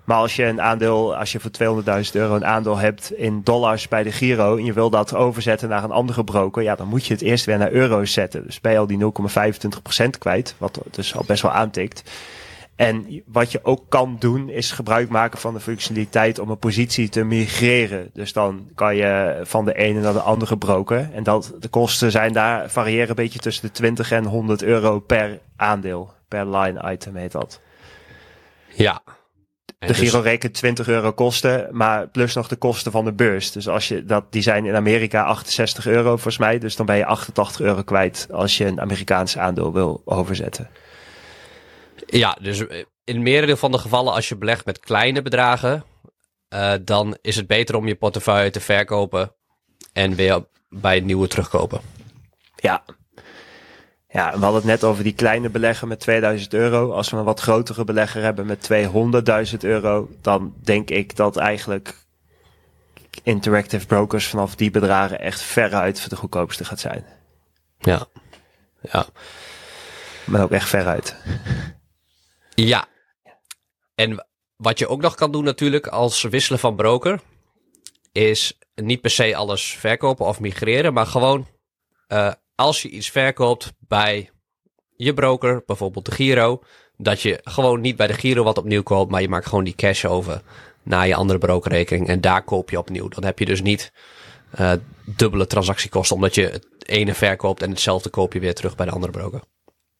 Maar als je een aandeel, als je voor 200.000 euro een aandeel hebt in dollars bij de Giro en je wil dat overzetten naar een andere broker, ja, dan moet je het eerst weer naar euro's zetten. Dus ben je al die 0,25% kwijt, wat dus al best wel aantikt. En wat je ook kan doen, is gebruik maken van de functionaliteit om een positie te migreren. Dus dan kan je van de ene naar de andere broker. En dat, de kosten zijn daar, variëren een beetje tussen de 20 en 100 euro per aandeel. Per line item heet dat. Ja, de Giro dus... rekent 20 euro kosten, maar plus nog de kosten van de beurs. Dus als je dat, die zijn in Amerika 68 euro volgens mij. Dus dan ben je 88 euro kwijt als je een Amerikaans aandeel wil overzetten. Ja, dus in merendeel van de gevallen als je belegt met kleine bedragen, uh, dan is het beter om je portefeuille te verkopen en weer bij het nieuwe terugkopen. Ja, ja, we hadden het net over die kleine belegger met 2000 euro. Als we een wat grotere belegger hebben met 200.000 euro, dan denk ik dat eigenlijk Interactive Brokers vanaf die bedragen echt veruit de goedkoopste gaat zijn. Ja, ja. Maar ook echt veruit. Ja. En wat je ook nog kan doen natuurlijk als wisselen van broker, is niet per se alles verkopen of migreren, maar gewoon uh, als je iets verkoopt bij je broker, bijvoorbeeld de Giro, dat je gewoon niet bij de Giro wat opnieuw koopt, maar je maakt gewoon die cash over naar je andere brokerrekening en daar koop je opnieuw. Dan heb je dus niet uh, dubbele transactiekosten, omdat je het ene verkoopt en hetzelfde koop je weer terug bij de andere broker.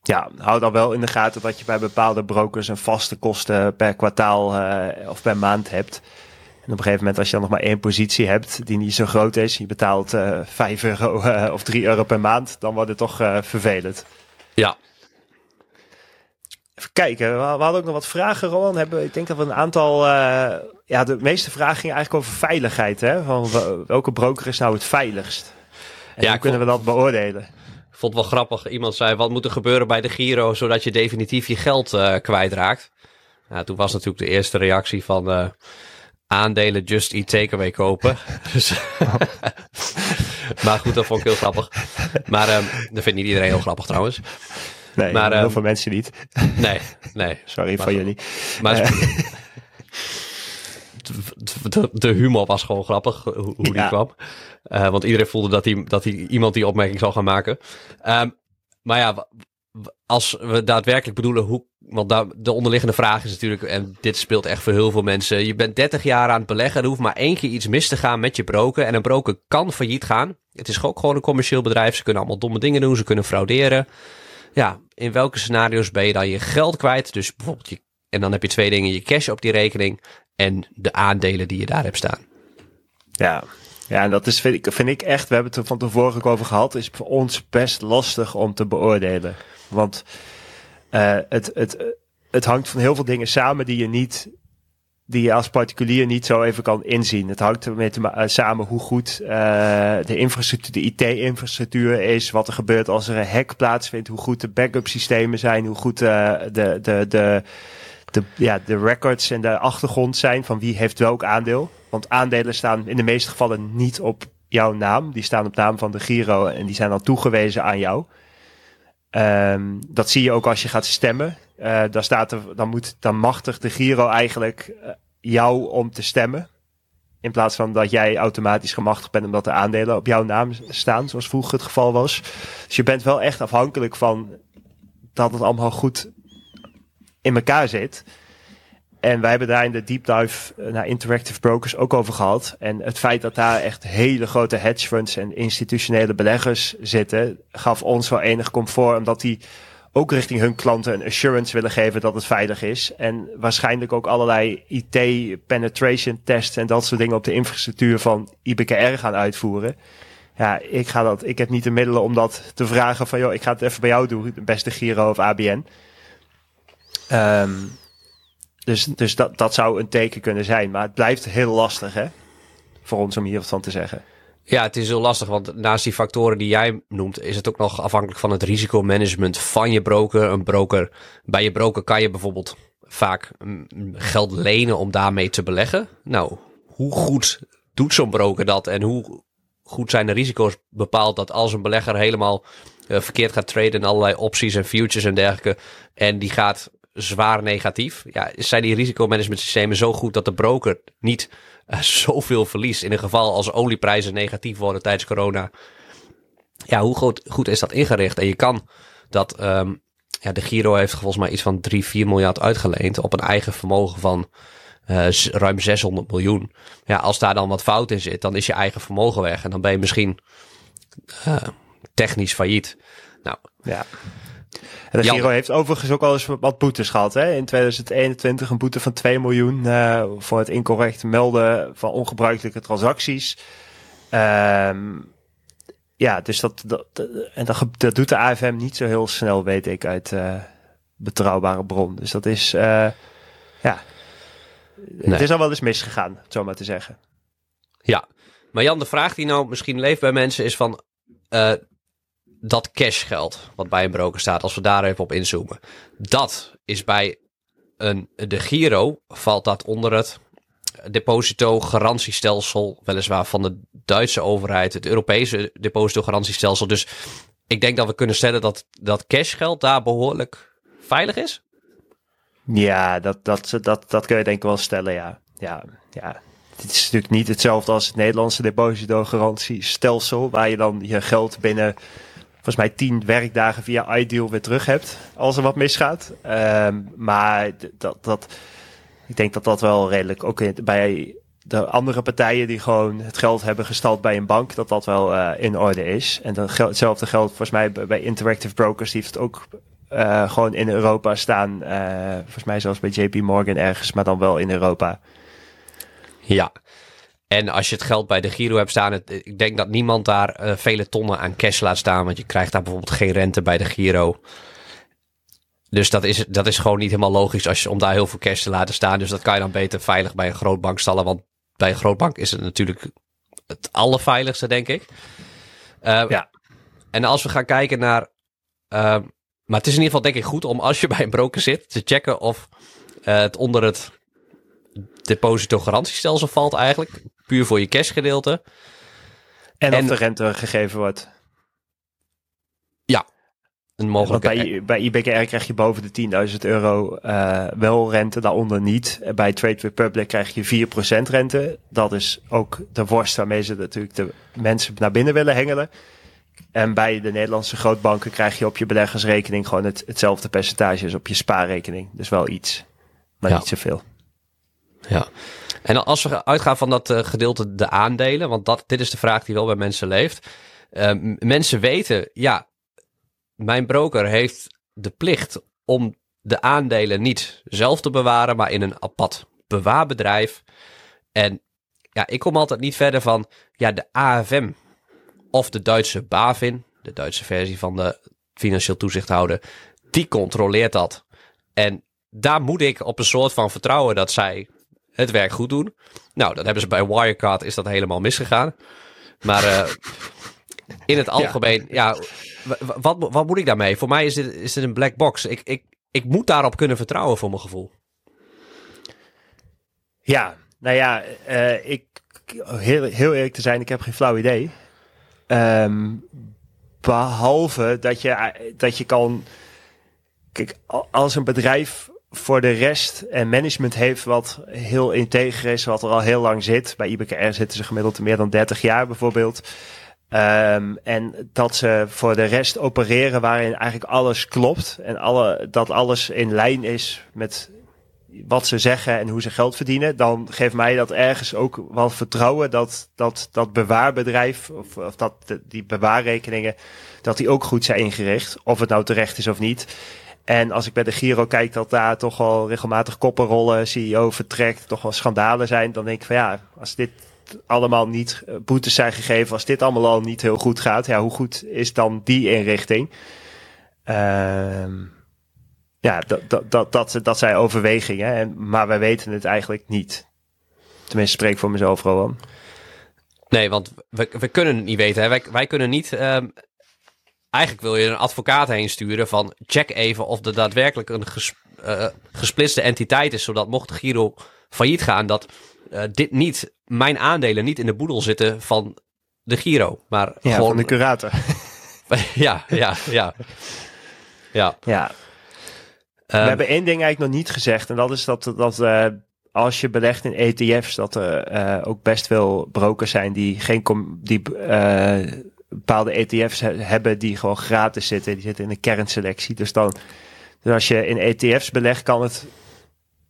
Ja, houd dan wel in de gaten dat je bij bepaalde brokers een vaste kosten per kwartaal uh, of per maand hebt. En op een gegeven moment, als je dan nog maar één positie hebt die niet zo groot is, je betaalt uh, eh, 5 euro uh, of 3 euro per maand, dan wordt het toch uh, vervelend. Ja. Even kijken, we, hadden ook nog wat vragen, Roland. Hebben, ik denk dat we een aantal. ja, de meeste vragen gingen eigenlijk over veiligheid. Hè? Van welke broker is nou het veiligst? En ja, hoe kunnen we dat beoordelen? Ik vond het wel grappig. Iemand zei: wat moet er gebeuren bij de Giro zodat je definitief je geld kwijtraakt? Nou, toen was natuurlijk de eerste reactie van aandelen Just Eat Takeaway kopen. dus, maar goed, dat vond ik heel grappig. Maar um, dat vindt niet iedereen heel grappig trouwens. Nee, Maar, heel ehm, veel mensen niet. Nee, nee. Sorry Maar van goed. jullie. Maar de, de humor was gewoon grappig, hoe, hoe die Ja. kwam. Eh, want iedereen voelde dat, hij, dat hij, iemand die opmerking zou gaan maken. Ehm, maar ja, als we daadwerkelijk bedoelen hoe... Want de onderliggende vraag is natuurlijk, en dit speelt echt voor heel veel mensen. Je bent 30 jaar aan het beleggen, er hoeft maar één keer iets mis te gaan met je broker. En een broker kan failliet gaan. Het is ook gewoon een commercieel bedrijf. Ze kunnen allemaal domme dingen doen, ze kunnen frauderen. Ja, in welke scenario's ben je dan je geld kwijt? Dus bijvoorbeeld je en dan heb je twee dingen: je cash op die rekening en de aandelen die je daar hebt staan. Ja. Ja, en dat is, vind ik, vind ik echt, we hebben het er van tevoren ook over gehad, is voor ons best lastig om te beoordelen. Want eh, het, het, het hangt van heel veel dingen samen die je niet, die je als particulier niet zo even kan inzien. Het hangt ermee eh, samen hoe goed eh, de infrastructuur, de IT-infrastructuur is, wat er gebeurt als er een hack plaatsvindt, hoe goed de backup systemen zijn, hoe goed de, de, de, de, ja, de records en de achtergrond zijn van wie heeft welk aandeel. Want aandelen staan in de meeste gevallen niet op jouw naam. Die staan op naam van de Giro en die zijn dan toegewezen aan jou. Ehm, dat zie je ook als je gaat stemmen. Eh, dan, staat er, dan, moet, dan machtigt de Giro eigenlijk eh, jou om te stemmen. In plaats van dat jij automatisch gemachtigd bent omdat de aandelen op jouw naam staan, zoals vroeger het geval was. Dus je bent wel echt afhankelijk van dat het allemaal goed in elkaar zit. En wij hebben daar in de deep dive eh, naar Interactive Brokers ook over gehad. En het feit dat daar echt hele grote hedge funds en institutionele beleggers zitten, gaf ons wel enig comfort, omdat die ook richting hun klanten een assurance willen geven dat het veilig is. En waarschijnlijk ook allerlei IT-penetration tests en dat soort dingen op de infrastructuur van IBKR gaan uitvoeren. Ja, ik, ga dat, ik heb niet de middelen om dat te vragen van, joh, ik ga het even bij jou doen, beste Giro of ABN. Ehm, dus dus dat, dat zou een teken kunnen zijn. Maar het blijft heel lastig, hè? Voor ons om hier wat van te zeggen. Ja, het is heel lastig, want naast die factoren die jij noemt, is het ook nog afhankelijk van het risicomanagement van je broker. Een broker, bij je broker kan je bijvoorbeeld vaak mm, geld lenen om daarmee te beleggen. Nou, hoe goed doet zo'n broker dat en hoe goed zijn de risico's bepaald dat als een belegger helemaal eh, verkeerd gaat traden in allerlei opties en futures en dergelijke en die gaat zwaar negatief. Ja, zijn die risicomanagement systemen zo goed dat de broker niet eh, zoveel verliest in een geval als olieprijzen negatief worden tijdens corona. Ja, hoe goed, goed is dat ingericht? En je kan dat, ehm, ja, de Giro heeft volgens mij iets van 3, 4 miljard uitgeleend op een eigen vermogen van eh, ruim 600 miljoen. Ja, als daar dan wat fout in zit, dan is je eigen vermogen weg en dan ben je misschien eh, technisch failliet. Nou, Ja. En de. Giro heeft overigens ook al eens wat boetes gehad. Hè? In 2021 een boete van 2 miljoen eh, voor het incorrect melden van ongebruikelijke transacties. Ehm, ja, dus dat, dat, en dat, dat doet de AFM niet zo heel snel, weet ik, uit eh, betrouwbare bron. Dus dat is, eh, ja, Nee. het is al wel eens misgegaan, zo maar te zeggen. Ja, maar Jan, de vraag die nou misschien leeft bij mensen is van dat cashgeld wat bij een broker staat, als we daar even op inzoomen. Dat is bij een, de Giro, valt dat onder het depositogarantiestelsel, weliswaar van de Duitse overheid, het Europese depositogarantiestelsel. Dus ik denk dat we kunnen stellen dat dat cashgeld daar behoorlijk veilig is. Ja, dat, dat, dat, dat kun je denk ik wel stellen, ja. Ja, ja. Het is natuurlijk niet hetzelfde als het Nederlandse depositogarantiestelsel, waar je dan je geld binnen volgens mij tien werkdagen via iDeal weer terug hebt als er wat misgaat. Ehm, maar dat, dat, ik denk dat dat wel redelijk ook in- bij de andere partijen die gewoon het geld hebben gestald bij een bank, dat dat wel eh, in orde is. En dan gel- hetzelfde geldt volgens mij bij- bij Interactive Brokers, die heeft het ook eh, gewoon in Europa staan. eh, volgens mij zelfs bij JP Morgan ergens, maar dan wel in Europa. Ja. En als je het geld bij de Giro hebt staan, het, ik denk dat niemand daar eh, vele tonnen aan cash laat staan, want je krijgt daar bijvoorbeeld geen rente bij de Giro. Dus dat is, dat is gewoon niet helemaal logisch als je, om daar heel veel cash te laten staan. Dus dat kan je dan beter veilig bij een grootbank stallen, want bij een grootbank is het natuurlijk het allerveiligste, denk ik. Eh, Ja. En als we gaan kijken naar... eh, maar het is in ieder geval denk ik goed om als je bij een broker zit, te checken of eh, het onder het depositogarantiestelsel valt eigenlijk. Puur voor je cashgedeelte. En, En- of de rente gegeven wordt. een mogelijke... bij, bij IBKR krijg je boven de 10.000 euro uh, wel rente, daaronder niet. Bij Trade Republic krijg je 4% rente. Dat is ook de worst waarmee ze natuurlijk de mensen naar binnen willen hengelen. En bij de Nederlandse grootbanken krijg je op je beleggersrekening gewoon het, hetzelfde percentage als op je spaarrekening. Dus wel iets, maar niet zoveel. En als we uitgaan van dat uh, gedeelte de aandelen, want dat, dit is de vraag die wel bij mensen leeft. Uh, mensen weten, ja, mijn broker heeft de plicht om de aandelen niet zelf te bewaren, maar in een apart bewaarbedrijf. En ja, ik kom altijd niet verder van, ja, de AFM of de Duitse BaFin, de Duitse versie van de financieel toezichthouder, die controleert dat. En daar moet ik op een soort van vertrouwen dat zij het werk goed doen. Nou, dat hebben ze bij Wirecard, is dat helemaal misgegaan. Maar uh, in het algemeen, ja, wat, wat moet ik daarmee? Voor mij is dit, is dit een black box. Ik, ik, ik moet daarop kunnen vertrouwen voor mijn gevoel. Ja, nou ja, uh, ik, heel, heel eerlijk te zijn, ik heb geen flauw idee. Um, behalve dat je, dat je kan. Kijk, als een bedrijf voor de rest en management heeft wat heel integer is, wat er al heel lang zit. Bij IBKR zitten ze gemiddeld meer dan 30 jaar bijvoorbeeld. Um, en dat ze voor de rest opereren waarin eigenlijk alles klopt. En alle, dat alles in lijn is met wat ze zeggen en hoe ze geld verdienen. Dan geeft mij dat ergens ook wel vertrouwen dat dat, dat bewaarbedrijf of, of dat die bewaarrekeningen, dat die ook goed zijn ingericht. Of het nou terecht is of niet. En als ik bij de Giro kijk dat daar toch wel regelmatig koppen rollen, CEO vertrekt, toch wel schandalen zijn, dan denk ik van ja, als dit allemaal niet eh, boetes zijn gegeven, als dit allemaal al niet heel goed gaat, ja, hoe goed is dan die inrichting? Uh, ja, dat, dat, dat, dat, dat zijn overwegingen, en, maar wij weten het eigenlijk niet. Tenminste, spreek voor mezelf, Rowan. Nee, want we, we kunnen het niet weten. Hè? Wij, kunnen niet. Um, eigenlijk wil je een advocaat heen sturen van check even of er daadwerkelijk een ges, uh, gesplitste entiteit is, zodat mocht de Giro failliet gaan, dat uh, dit niet, mijn aandelen niet in de boedel zitten van de Giro. Maar ja, gewoon... van de curator. ja, ja, ja. Ja. ja. We um, hebben één ding eigenlijk nog niet gezegd. En dat is dat, dat uh, als je belegt in ETF's, dat er uh, ook best veel brokers zijn die geen die uh, bepaalde ETF's hebben die gewoon gratis zitten. Die zitten in een kernselectie. Dus dan, dus als je in ETF's belegt, kan het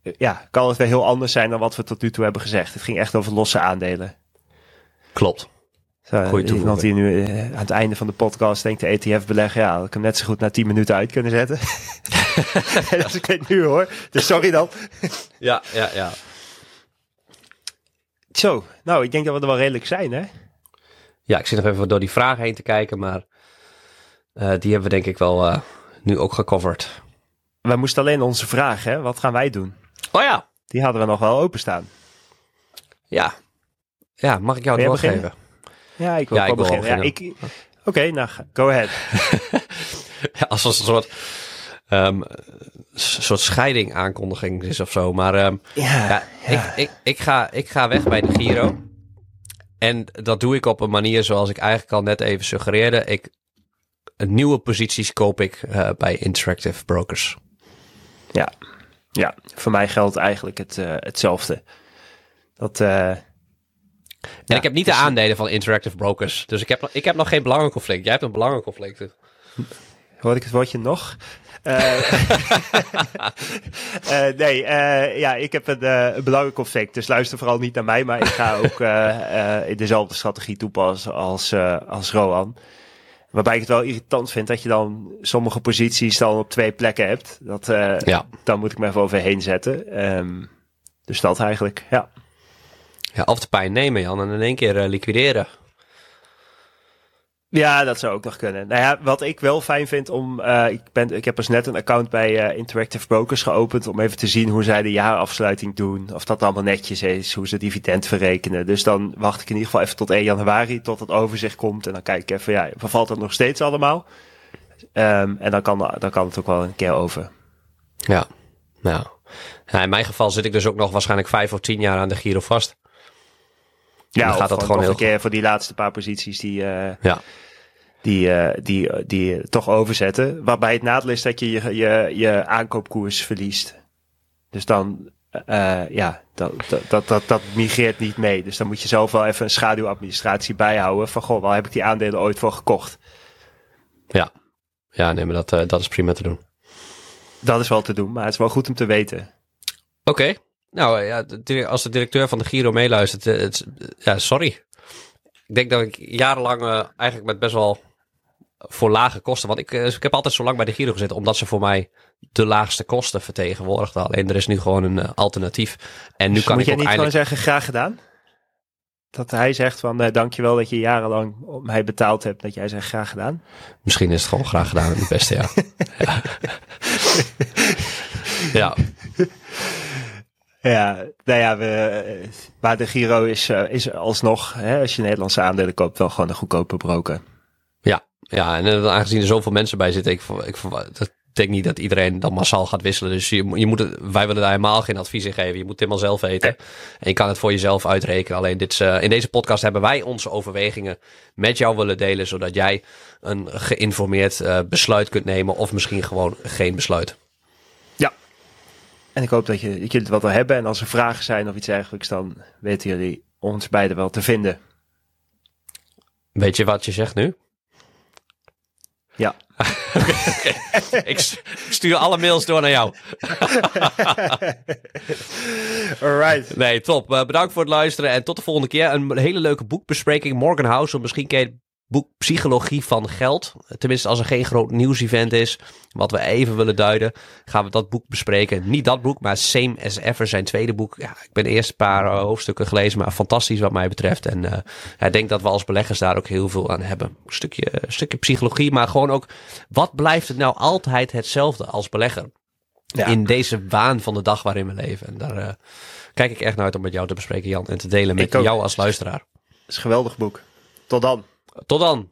ja, kan het weer heel anders zijn dan wat we tot nu toe hebben gezegd. Het ging echt over losse aandelen. Klopt. Zo, Goeie iemand die nu uh, aan het einde van de podcast denkt de ETF beleggen, ja, dat ik hem net zo goed na 10 minuten uit kunnen zetten. Als ik het nu hoor. Dus sorry dan. ja, ja, ja. Zo, nou, ik denk dat we er wel redelijk zijn, hè? Ja, ik zit nog even door die vragen heen te kijken, maar uh, die hebben we denk ik wel uh, nu ook gecoverd. We moesten alleen onze vraag, hè? Wat gaan wij doen? Oh ja. Die hadden we nog wel openstaan. Ja. Ja, mag ik jou het woord geven? Ja, ik wil ja, ik beginnen. Ja, ik... Oké, okay, nou, go ahead. ja, als een soort, um, soort scheiding aankondiging is of zo. Maar um, ja, ja, ja. Ik, ik, ik, ga, ik ga weg bij de Giro. En dat doe ik op een manier zoals ik eigenlijk al net even suggereerde. Ik, nieuwe posities koop ik uh, bij Interactive Brokers. Ja, ja, voor mij geldt eigenlijk het, uh, hetzelfde. Dat, uh, en ja, ik heb niet de dus- aandelen van Interactive Brokers. Dus ik heb, ik heb nog geen belangenconflict. Jij hebt een belangenconflict. Hoor ik het woordje nog? uh, nee, ja, ik heb een, een belangenconflict. Dus luister vooral niet naar mij. Maar ik ga ook in dezelfde strategie toepassen als, als Roan. Waarbij ik het wel irritant vind dat je dan sommige posities dan op twee plekken hebt. Dat, ja. Dan moet ik me even overheen zetten. Um, dus dat eigenlijk, ja. Ja, of de pijn nemen, Jan, en in één keer liquideren. Ja, dat zou ook nog kunnen. Nou ja, wat ik wel fijn vind om. Uh, ik, ben, ik heb dus net een account bij uh, Interactive Brokers geopend. om even te zien hoe zij de jaarafsluiting doen. Of dat allemaal netjes is. Hoe ze dividend verrekenen. Dus dan wacht ik in ieder geval even tot 1 januari. tot het overzicht komt. En dan kijk ik even, ja, vervalt dat nog steeds allemaal? Um, en dan kan, dan kan het ook wel een keer over. Ja, nou. Ja, in mijn geval zit ik dus ook nog waarschijnlijk vijf of tien jaar aan de Giro vast. Ja, dan gaat dat gewoon heel een keer voor die laatste paar posities die. Uh, ja. die, uh, die, die toch overzetten. Waarbij het nadeel is dat je je, je, je aankoopkoers verliest. Dus dan, ja, dat, dat, dat, dat, migreert niet mee. Dus dan moet je zelf wel even een schaduwadministratie bijhouden. Van goh, waar heb ik die aandelen ooit voor gekocht? Ja, ja nee, maar dat, dat is prima te doen. Dat is wel te doen, maar het is wel goed om te weten. Oké. Okay. Nou ja, als de directeur van de Giro meeluistert, het, ja, sorry. Ik denk dat ik jarenlang eigenlijk met best wel voor lage kosten. Want ik, ik heb altijd zo lang bij de Giro gezeten, omdat ze voor mij de laagste kosten vertegenwoordigden. Alleen er is nu gewoon een uh, alternatief. En nu dus kan moet ik je niet eindelijk... gewoon zeggen, graag gedaan? Dat hij zegt van, uh, dankjewel dat je jarenlang op mij betaald hebt. Dat jij zegt, graag gedaan? Misschien is het gewoon graag gedaan het beste, ja. ja. ja. Ja, nou ja, we, maar de Giro is, uh, is alsnog, hè, als je Nederlandse aandelen koopt, wel gewoon een goedkope broker. Ja, ja, en aangezien er zoveel mensen bij zitten, ik, ik, dat niet dat iedereen dan massaal gaat wisselen. Dus je, je moet wij willen daar helemaal geen advies in geven. Je moet het helemaal zelf weten. En je kan het voor jezelf uitrekenen. Alleen dit, in deze podcast hebben wij onze overwegingen met jou willen delen. Zodat jij een geïnformeerd besluit kunt nemen. Of misschien gewoon geen besluit. En ik hoop dat, je, dat jullie het wat wil hebben. En als er vragen zijn of iets dergelijks, dan weten jullie ons beiden wel te vinden. Weet je wat je zegt nu? Ja. okay. ik, stuur alle mails door naar jou. Alright. Nee, top. Uh, bedankt voor het luisteren en tot de volgende keer. Een hele leuke boekbespreking. Morgan House, misschien ken je boek Psychologie van Geld. Tenminste, als er geen groot nieuwsevent is, wat we even willen duiden, gaan we dat boek bespreken. Niet dat boek, maar Same as Ever, zijn tweede boek. Ja, ik ben de eerste paar uh, hoofdstukken gelezen, maar fantastisch wat mij betreft. En uh, ik denk dat we als beleggers daar ook heel veel aan hebben. Een stukje, een stukje psychologie, maar gewoon ook, wat blijft het nou altijd hetzelfde als belegger? Ja. In deze waan van de dag waarin we leven. En daar uh, kijk ik echt naar uit om met jou te bespreken, Jan. En te delen met jou als luisteraar. Het is een geweldig boek. Tot dan. Tot dan.